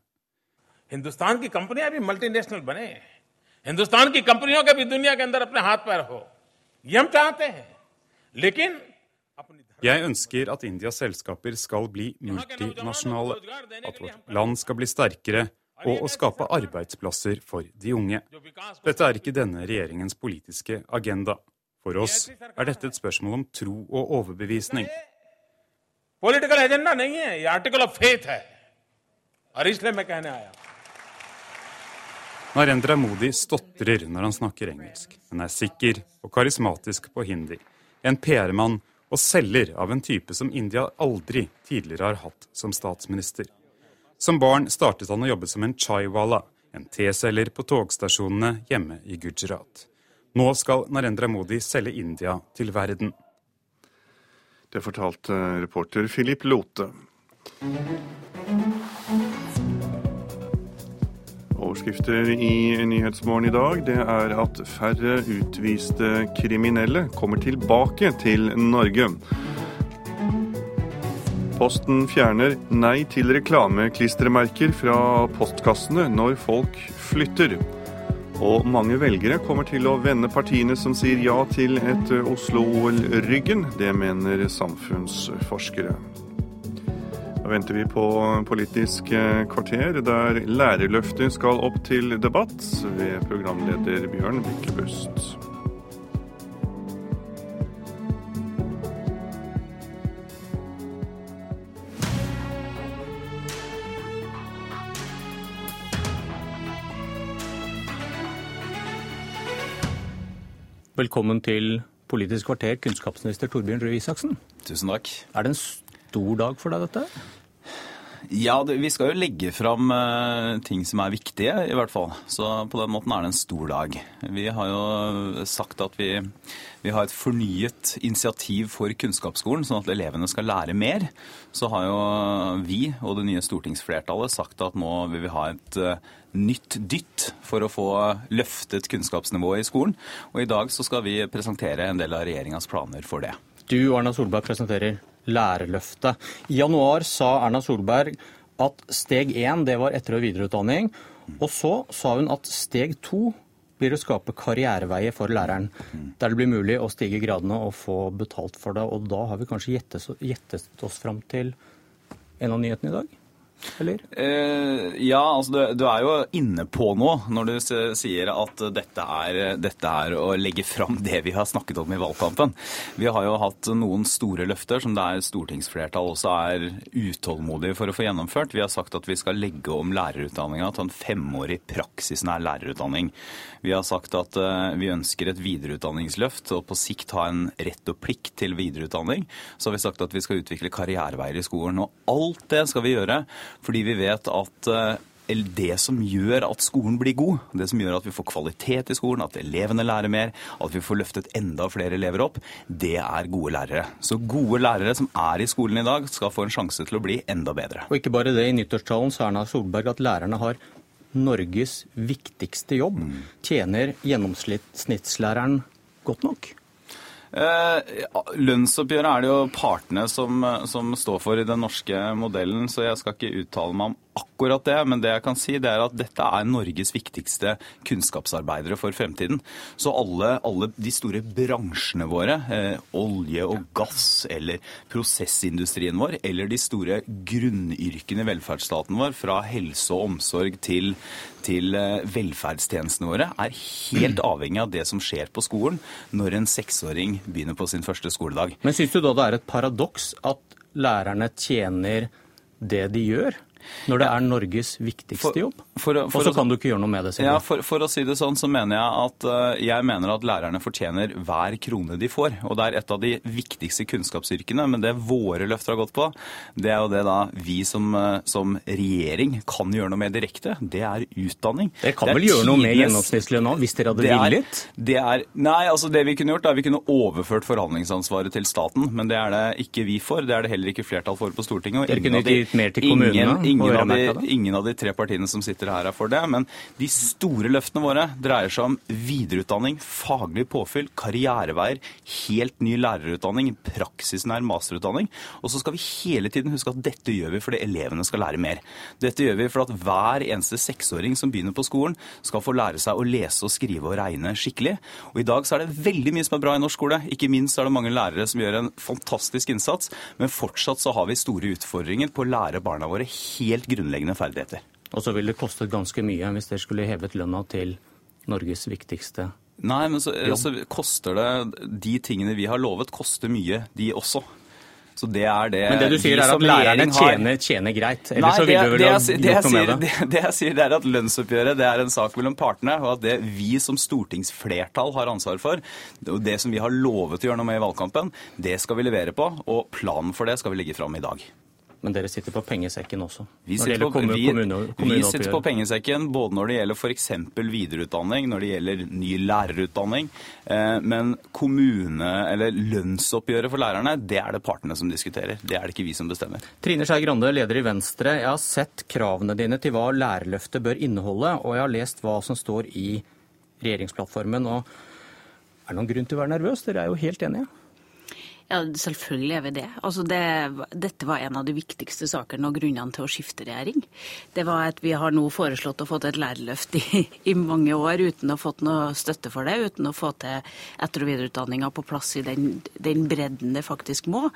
Hindustan की कंपनियां भी मल्टीनेशनल बने हिंदुस्तान की कंपनियों के भी दुनिया के अंदर अपने हाथ पैर हो ये हम चाहते हैं लेकिन Jeg ønsker at Indias selskaper skal bli multinasjonale, at vårt land skal bli sterkere, og å skape arbeidsplasser for de unge. Dette er ikke denne regjeringens politiske agenda. For oss er dette et spørsmål om tro og overbevisning. Political agenda नहीं है ये article of faith है और इसलिए मैं कहने आया Narendra Modi stotrer når han snakker engelsk, men er sikker og karismatisk på hindi. En PR-mann og selger av en type som India aldri tidligere har hatt som statsminister. Som barn startet han å jobbe som en chaiwala, en teselger på togstasjonene hjemme i Gujarat. Nå skal Narendra Modi selge India til verden. Det fortalte reporter Philip Lote. Overskrifter i Nyhetsmorgen i dag det er at færre utviste kriminelle kommer tilbake til Norge. Posten fjerner nei til reklameklistremerker fra postkassene når folk flytter. Og mange velgere kommer til å vende partiene som sier ja til et Oslo-OL ryggen. Det mener samfunnsforskere. Da venter vi på eh, Politisk eh, kvarter, der lærerløftet skal opp til debatt ved programleder Bjørn Myklebust. Velkommen til Politisk kvarter, kunnskapsminister Torbjørn Røe Isaksen. Tusen takk. Er det en stor dag for deg, dette? Ja, det, vi skal jo legge fram uh, ting som er viktige, i hvert fall. Så på den måten er det en stor dag. Vi har jo sagt at vi, vi har et fornyet initiativ for kunnskapsskolen, sånn at elevene skal lære mer. Så har jo vi og det nye stortingsflertallet sagt at nå vil vi ha et uh, nytt dytt for å få løftet kunnskapsnivået i skolen. Og i dag så skal vi presentere en del av regjeringas planer for det. Du, Arna Solberg, presenterer Lærerløftet. I januar sa Erna Solberg at steg én var etter- og videreutdanning. Og så sa hun at steg to blir å skape karriereveier for læreren. Der det blir mulig å stige gradene og få betalt for det. Og da har vi kanskje gjettet oss fram til en av nyhetene i dag? Eller? Eh, ja, altså du, du, er jo inne på noe når du sier at dette er, dette er, å legge fram det vi har snakket om i valgkampen. Vi har jo hatt noen store løfter som det er stortingsflertall også er utålmodige for å få gjennomført. Vi har sagt at vi skal legge om lærerutdanninga til en femårig praksisnær lærerutdanning. Vi har sagt at eh, vi ønsker et videreutdanningsløft og på sikt ha en rett og plikt til videreutdanning. Så har vi sagt at vi skal utvikle karriereveier i skolen. Og alt det skal vi gjøre fordi vi vet at eh, det som gjør at skolen blir god, det som gjør at vi får kvalitet i skolen, at elevene lærer mer, at vi får løftet enda flere elever opp, det er gode lærere. Så gode lærere som er i skolen i dag, skal få en sjanse til å bli enda bedre. Og ikke bare det, i nyttårstalen sa Erna Solberg at lærerne har Norges viktigste jobb. Mm. Tjener gjennomsnittslæreren godt nok? Eh, lønnsoppgjøret er det jo partene som, som, står for i den norske modellen, så jeg skal ikke uttale meg om akkurat det, men det jeg kan si, det er at dette er Norges viktigste kunnskapsarbeidere for fremtiden. Så alle, alle de store bransjene våre, eh, olje og gass eller prosessindustrien vår, eller de store grunnyrkene i velferdsstaten vår, fra helse og omsorg til, til eh, velferdstjenestene våre, er helt avhengig av det som skjer på skolen når en seksåring begynner på sin første skoledag. Men syns du da det er et paradoks at lærerne tjener det de gjør? Når det er Norges viktigste jobb? Og så kan du ikke gjøre noe med det. Ja, for, for, å si det sånn, så mener jeg at uh, jeg mener at lærerne fortjener hver krone de får. Og det er et av de viktigste kunnskapsyrkene. Men det våre løfter har gått på, det er jo det da vi som, uh, som regjering kan gjøre noe med direkte. Det er utdanning. Dere kan vel gjøre noe med gjennomsnittslønna hvis dere hadde villet? Det er, nei, altså det vi kunne gjort, er vi kunne overført forhandlingsansvaret til staten. Men det er det ikke vi for. Det er det heller ikke flertall for på Stortinget. dere kunne gitt mer til kommunene? Ingen, ingen, av de, ingen av de tre partiene som sitter her er for det. Men de store løftene våre dreier seg om videreutdanning, faglig påfyll, karriereveier, helt ny lærerutdanning, praksisnær masterutdanning. Og så skal vi hele tiden huske at dette gjør vi fordi elevene skal lære mer. Dette gjør vi for at hver eneste seksåring som begynner på skolen, skal få lære seg å lese og skrive og regne skikkelig. Og i dag så er det veldig mye som er bra i norsk skole. Ikke minst er det mange lærere som gjør en fantastisk innsats, men fortsatt så har vi store utfordringer på å lære barna våre helt grunnleggende ferdigheter. Og så ville det kostet ganske mye hvis dere skulle hevet lønna til Norges viktigste Nei, men så, altså, koster det De tingene vi har lovet, koster mye, de også. Så det er det Men det du sier er at lærerne tjener, tjener greit? Eller Nei, så ville du vel ha gjort noe med det? Det, det jeg sier, det er at lønnsoppgjøret det er en sak mellom partene, og at det vi som stortingsflertall har ansvar for, og det som vi har lovet å gjøre noe med i valgkampen, det skal vi levere på, og planen for det skal vi legge fram i dag. Men dere sitter på pengesekken også? Vi sitter, på, kommune, vi, kommune, kommune, vi sitter på pengesekken både når det gjelder f.eks. videreutdanning, når det gjelder ny lærerutdanning. Eh, men kommune- eller lønnsoppgjøret for lærerne, det er det partene som diskuterer. Det er det ikke vi som bestemmer. Trine Skei Grande, leder i Venstre. Jeg har sett kravene dine til hva lærerløftet bør inneholde, og jeg har lest hva som står i regjeringsplattformen. og Er det noen grunn til å være nervøs? Dere er jo helt enige? Ja, selvfølgelig er vi det. Altså det. Dette var en av de viktigste sakene og grunnene til å skifte regjering. Det var at vi har nå foreslått å få til et lærerløft i, i, mange år uten å ha fått noe støtte for det, uten å få til etter- og videreutdanninga på plass i den, den, bredden det faktisk må,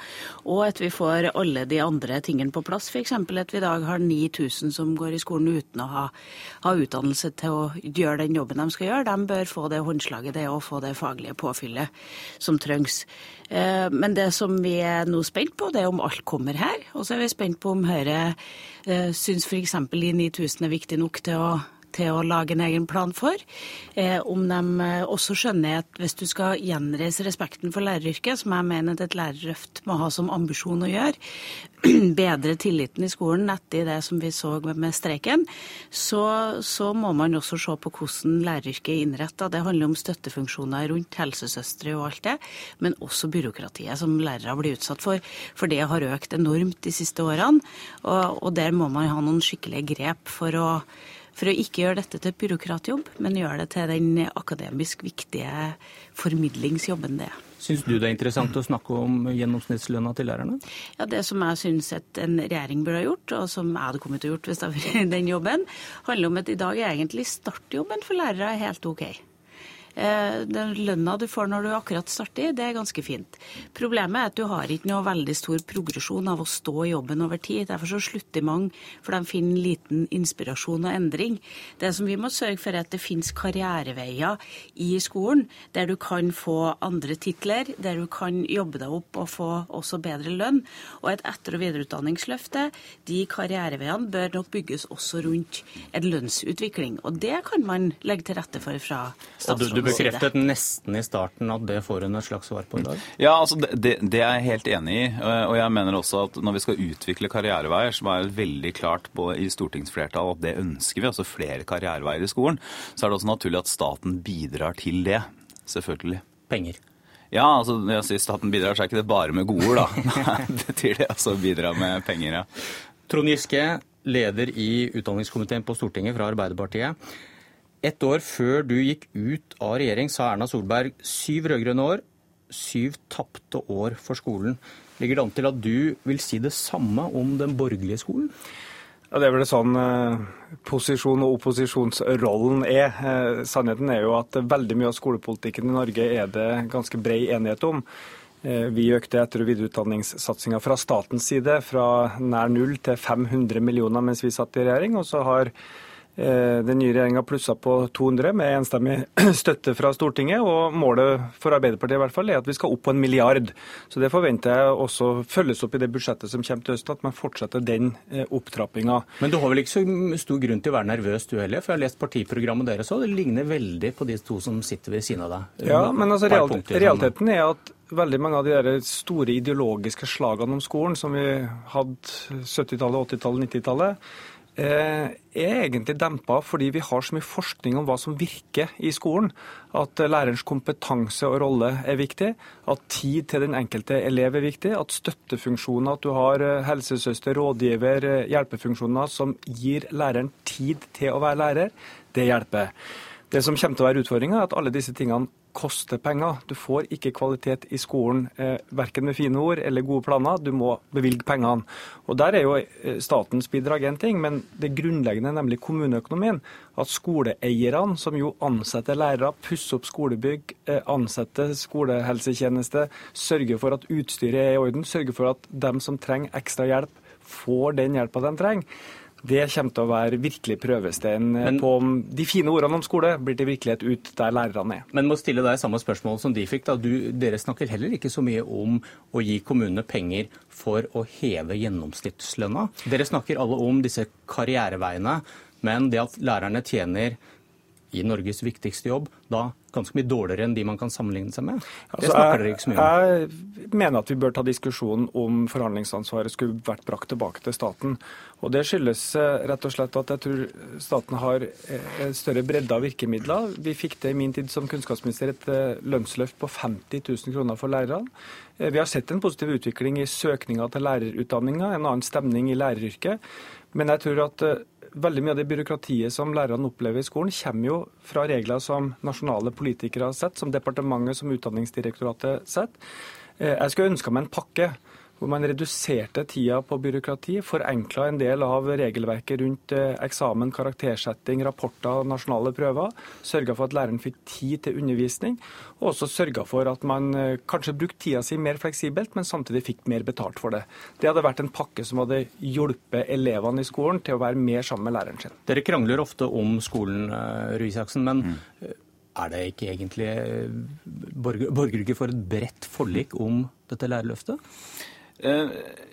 og at vi får alle de andre tingene på plass. F.eks. at vi i dag har 9000 som går i skolen uten å ha, ha, utdannelse til å gjøre den jobben de skal gjøre. De bør få det håndslaget det er å få det faglige påfyllet som trengs. Eh, men det som vi er nå spent på, det er om alt kommer her. Og så er vi spent på om Høyre eh, syns f.eks. de 9000 er viktig nok til å, til å lage en egen plan for. Eh, om de eh, også skjønner at hvis du skal gjenreise respekten for læreryrket, som jeg mener at et lærerløft må ha som ambisjon å gjøre, bedre tilliten i skolen etter det som vi så med streiken, så, så må man også se på hvordan læreryrket er innretta. Det handler om støttefunksjoner rundt helsesøstre og alt det, men også byråkratiet som lærere blir utsatt for. For det har økt enormt de siste årene, og, og der må man ha noen skikkelige grep for å for å ikke gjøre dette til byråkratjobb, men gjøre det til den akademisk viktige formidlingsjobben det er. Syns du det er interessant å snakke om gjennomsnittslønna til lærerne? Ja, Det som jeg syns en regjering burde ha gjort, og som jeg hadde kommet til å gjort hvis det hadde vært den jobben, handler om at i dag er egentlig startjobben for lærere helt OK. Eh, den lønna du får når du akkurat starter, det er ganske fint. Problemet er at du har ikke noe veldig stor progresjon av å stå i jobben over tid. Derfor så slutter mange, for de finner liten inspirasjon og endring. Det som vi må sørge for, er at det finnes karriereveier i skolen, der du kan få andre titler, der du kan jobbe deg opp og få også bedre lønn. Og et etter- og videreutdanningsløfte, de karriereveiene bør nok bygges også rundt en lønnsutvikling. Og det kan man legge til rette for fra statsråden bekreftet nesten i starten at det får hun et slags svar på i dag? Ja, altså det, det, er jeg helt enig i. Og jeg mener også at når vi skal utvikle karriereveier, som er veldig klart på, i stortingsflertallet at det ønsker vi, altså flere karriereveier i skolen, så er det også naturlig at staten bidrar til det. Selvfølgelig. Penger. Ja, altså når jeg sier staten bidrar, så er ikke det bare med gode ord, da. det betyr det altså å bidra med penger, ja. Trond Giske, leder i utdanningskomiteen på Stortinget fra Arbeiderpartiet. Ett år før du gikk ut av regjering, sa Erna Solberg syv rød-grønne år, syv tapte år for skolen. Ligger det an til at du vil si det samme om den borgerlige skolen? Ja, Det er vel sånn eh, posisjon- og opposisjonsrollen er. Eh, sannheten er jo at veldig mye av skolepolitikken i Norge er det ganske brei enighet om. Eh, vi økte etter- og videreutdanningssatsinga fra statens side fra nær null til 500 millioner mens vi satt i regjering. og så har den nye regjeringa plussa på 200 med enstemmig støtte fra Stortinget. og Målet for Arbeiderpartiet i hvert fall er at vi skal opp på en milliard. Så Det forventer jeg også følges opp i det budsjettet som kommer til høsten, at man fortsetter den eh, opptrappinga. Men du har vel ikke så stor grunn til å være nervøs du heller? For jeg har lest partiprogrammet deres òg. Det ligner veldig på de to som sitter ved siden av deg. Ja, men altså realiteten er at veldig mange av de store ideologiske slagene om skolen som vi hadde 70-tallet, 80-tallet, 90-tallet, Eh, er egentlig dempa fordi vi har så mye forskning om hva som virker i skolen. At lærerens kompetanse og rolle er viktig, at tid til den enkelte elev er viktig, at støttefunksjoner, at du har eh, helsesøster, rådgiver, eh, hjelpefunksjoner som gir læreren tid til å være lærer, det hjelper. Det som kommer til å være utfordringa, er at alle disse tingene koster penger. Du får ikke kvalitet i skolen eh, verken med fine ord eller gode planer. Du må bevilge pengene. Og Der er jo eh, statens bidrag én ting, men det grunnleggende, nemlig kommuneøkonomien. At skoleeierne, som jo ansetter lærere, pusser opp skolebygg, eh, ansetter skolehelsetjeneste, sørger for at utstyret er i orden, sørger for at dem som trenger ekstra hjelp, får den hjelpa de trenger. Det kommer til å være virkelig prøvestein men, på om de fine ordene om skole blir til virkelighet ut der lærerne er. Men må stille deg samme spørsmål som de fikk. da. Du, dere snakker heller ikke så mye om å gi kommunene penger for å heve gjennomsnittslønna. Dere snakker alle om disse karriereveiene, men det at lærerne tjener i Norges viktigste jobb, da ganske mye dårligere enn de man kan sammenligne seg med? Det altså, snakker dere ikke så mye om. Jeg mener at vi bør ta diskusjonen om forhandlingsansvaret skulle vært brakt tilbake til staten. Og Det skyldes eh, rett og slett at jeg tror staten har eh, større bredde av virkemidler. Vi fikk det i min tid som kunnskapsminister et eh, lønnsløft på 50 000 kroner for lærerne. Vi har sett en positiv utvikling i søkninga til lærerutdanninga, en annen stemning i læreryrket. Men jeg tror at veldig mye av det byråkratiet som lærerne opplever i skolen, kommer jo fra regler som nasjonale politikere har sett, som departementet, som Utdanningsdirektoratet har sett. Eh, jeg skulle ønska meg en pakke hvor man reduserte tida på byråkrati, forenkla en del av regelverket rundt eh, eksamen, karaktersetting, rapporter og nasjonale prøver. Sørga for at læreren fikk tid til undervisning, og også sørga for at man eh, kanskje brukte tida si mer fleksibelt, men samtidig fikk mer betalt for det. Det hadde vært en pakke som hadde hjulpet elevene i skolen til å være mer sammen med læreren sin. Dere krangler ofte om skolen, eh, Røe Isaksen, men mm. er det ikke egentlig borger, borger ikke for et bredt forlik om dette lærerløftet? Eh,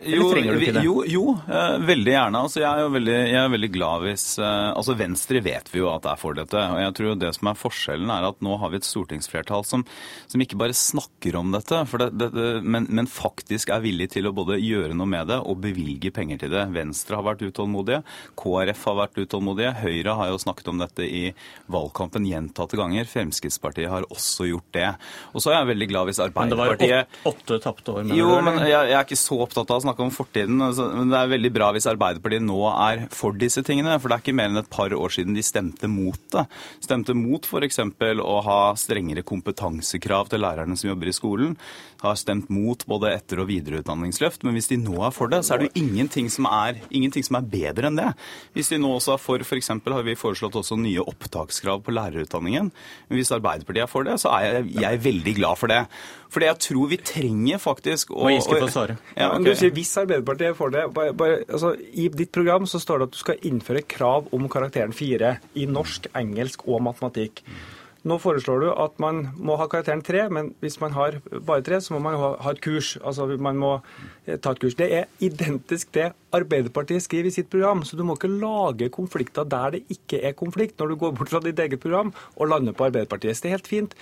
Eller jo, trenger du ikke det? Jo, jo eh, veldig gjerne. Altså, jeg, er jo veldig, jeg er veldig glad hvis eh, Altså Venstre vet vi jo at er for dette. og jeg tror Det som er forskjellen, er at nå har vi et stortingsflertall som, som ikke bare snakker om dette, for det, det, det, men, men faktisk er villig til å både gjøre noe med det og bevilge penger til det. Venstre har vært utålmodige, KrF har vært utålmodige, Høyre har jo snakket om dette i valgkampen gjentatte ganger. Fremskrittspartiet har også gjort det. Og så er jeg veldig glad hvis Arbeiderpartiet Men det var jo åtte, åtte tapte år. Med jo, men jeg, jeg er ikke så opptatt av å snakke om fortiden. altså, Men det er veldig bra hvis Arbeiderpartiet nå er for disse tingene. For det er ikke mer enn et par år siden de stemte mot det. Stemte mot f.eks. å ha strengere kompetansekrav til lærerne som jobber i skolen. Har stemt mot både etter- og videreutdanningsløft. Men hvis de nå er for det, så er det jo ingenting som er, ingenting som er bedre enn det. Hvis de nå også er for f.eks. har vi foreslått også nye opptakskrav på lærerutdanningen. Men hvis Arbeiderpartiet er for det, så er jeg, jeg er veldig glad for det. Fordi jeg tror vi trenger faktisk å Må Giske får svare. Ja, okay. du sier hvis Arbeiderpartiet får det. Bare, bare, altså, I ditt program så står det at du skal innføre krav om karakteren 4 i norsk, engelsk og matematikk. Nå foreslår du at man må ha karakteren 3, men hvis man har bare 3, så må man ha, ha et kurs. Altså man må eh, ta et kurs. Det er identisk det Arbeiderpartiet skriver i sitt program, så du må ikke lage konflikter der det ikke er konflikt, når du går bort fra ditt eget program og lander på Arbeiderpartiet. Så det er helt fint.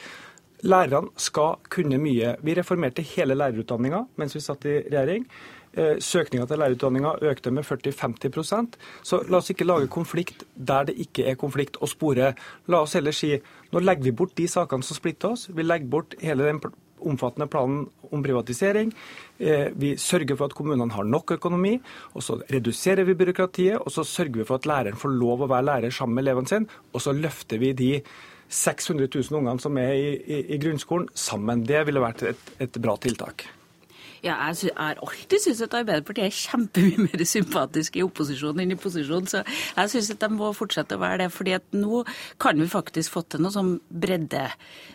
Lærerne skal kunne mye. Vi reformerte hele lærerutdanninga mens vi satt i regjering. Eh, Søkninga til lærerutdanninga økte med 40-50% Så la oss ikke lage konflikt der det ikke er konflikt å spore. La oss heller si nå legger vi bort de sakene som splitter oss. Vi legger bort hele den omfattende planen om privatisering. Eh, Vi sørger for at kommunene har nok økonomi. og Så reduserer vi byråkratiet, og så sørger vi for at læreren får lov å være lærer sammen med elevene sin, Og så løfter vi de 600 000 ungene som er i, i, i grunnskolen, sammen. Det ville vært et, et bra tiltak. Ja, jeg har alltid syntes at Arbeiderpartiet er kjempemye mer sympatisk i opposisjon enn i posisjon, så jeg syns at de må fortsette å være det. fordi at nå kan vi faktisk få til noe som bredde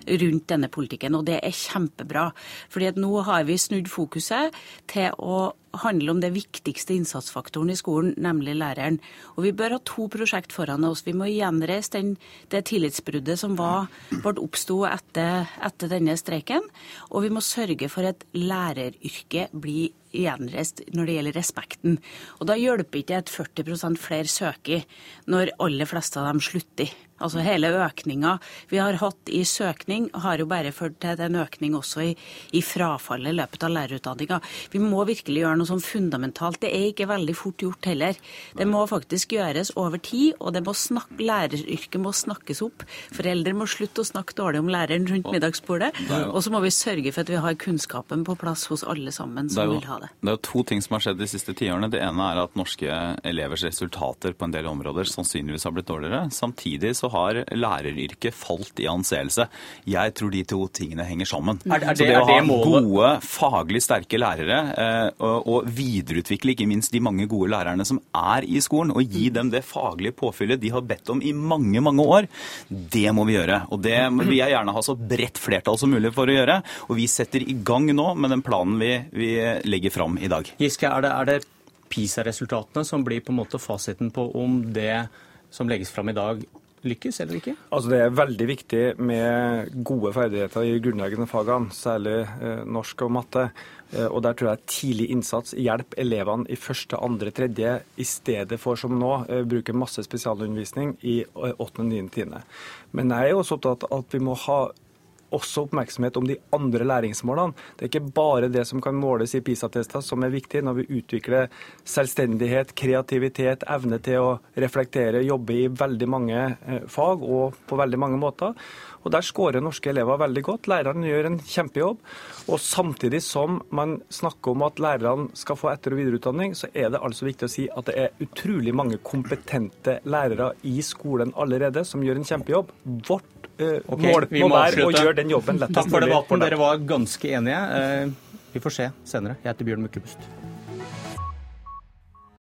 rundt denne politikken, og det er kjempebra. fordi at nå har vi snudd fokuset til å handle om det viktigste innsatsfaktoren i skolen, nemlig læreren. Og vi bør ha to prosjekt foran oss. Vi må gjenreise den, det tillitsbruddet som var, ble oppsto etter, etter denne streiken, og vi må sørge for at læreryrket blir gjenreist når det gjelder respekten. Og da hjelper ikke at 40% flere søker når aller fleste av dem slutter. Altså hele økninga vi har hatt i søkning, har jo bare ført til en økning også i, i frafallet i løpet av lærerutdanninga. Vi må virkelig gjøre noe sånn fundamentalt. Det er ikke veldig fort gjort heller. Det må faktisk gjøres over tid, og det må snakke, læreryrket må snakkes opp. Foreldre må slutte å snakke dårlig om læreren rundt middagsbordet. Og så må vi sørge for at vi har kunnskapen på plass hos alle sammen som jo, vil ha det. det er jo to ting som har skjedd de siste tiårene. Det ene er at norske elevers resultater på en del områder sannsynligvis har blitt dårligere. Samtidig så har læreryrket falt i anseelse. Jeg tror de to tingene henger sammen. Er- er så det- det å ha det gode, faglig sterke lærere, eh, og, og videreutvikle ikke minst de mange gode lærerne som er i skolen, og gi dem det faglige påfyllet de har bedt om i mange, mange år, det må vi gjøre. Og det vil jeg gjerne ha så bredt flertall som mulig for å gjøre. Og vi setter i gang nå med den planen vi, vi legger fram i dag. Giske, er det, er det PISA-resultatene som blir på en måte fasiten på om det som legges fram i dag, lykkes eller ikke? Altså Det er veldig viktig med gode ferdigheter i grunnleggende fagene, særlig eh, norsk og matte. Eh, og Der tror jeg tidlig innsats hjelper elevene i første, andre, tredje, i stedet for som nå, eh, bruke masse spesialundervisning i åttende, niende, tiende. Men jeg er også opptatt av at vi må ha også oppmerksomhet om de andre læringsmålene. Det er ikke bare det som kan måles i PISA-tester som er viktig når vi utvikler selvstendighet, kreativitet, evne til å reflektere, jobbe i veldig mange eh, fag og på veldig mange måter. Og Der skårer norske elever veldig godt. Lærerne gjør en kjempejobb. Og samtidig som man snakker om at lærerne skal få etter- og videreutdanning, så er det altså viktig å si at det er utrolig mange kompetente lærere i skolen allerede som gjør en kjempejobb. Vårt eh, Ok, mål vi må være å gjøre den jobben lettest Takk for mulig debatten. Dere var ganske enige. Eh, Vi får se senere. Jeg heter Bjørn Myklebust.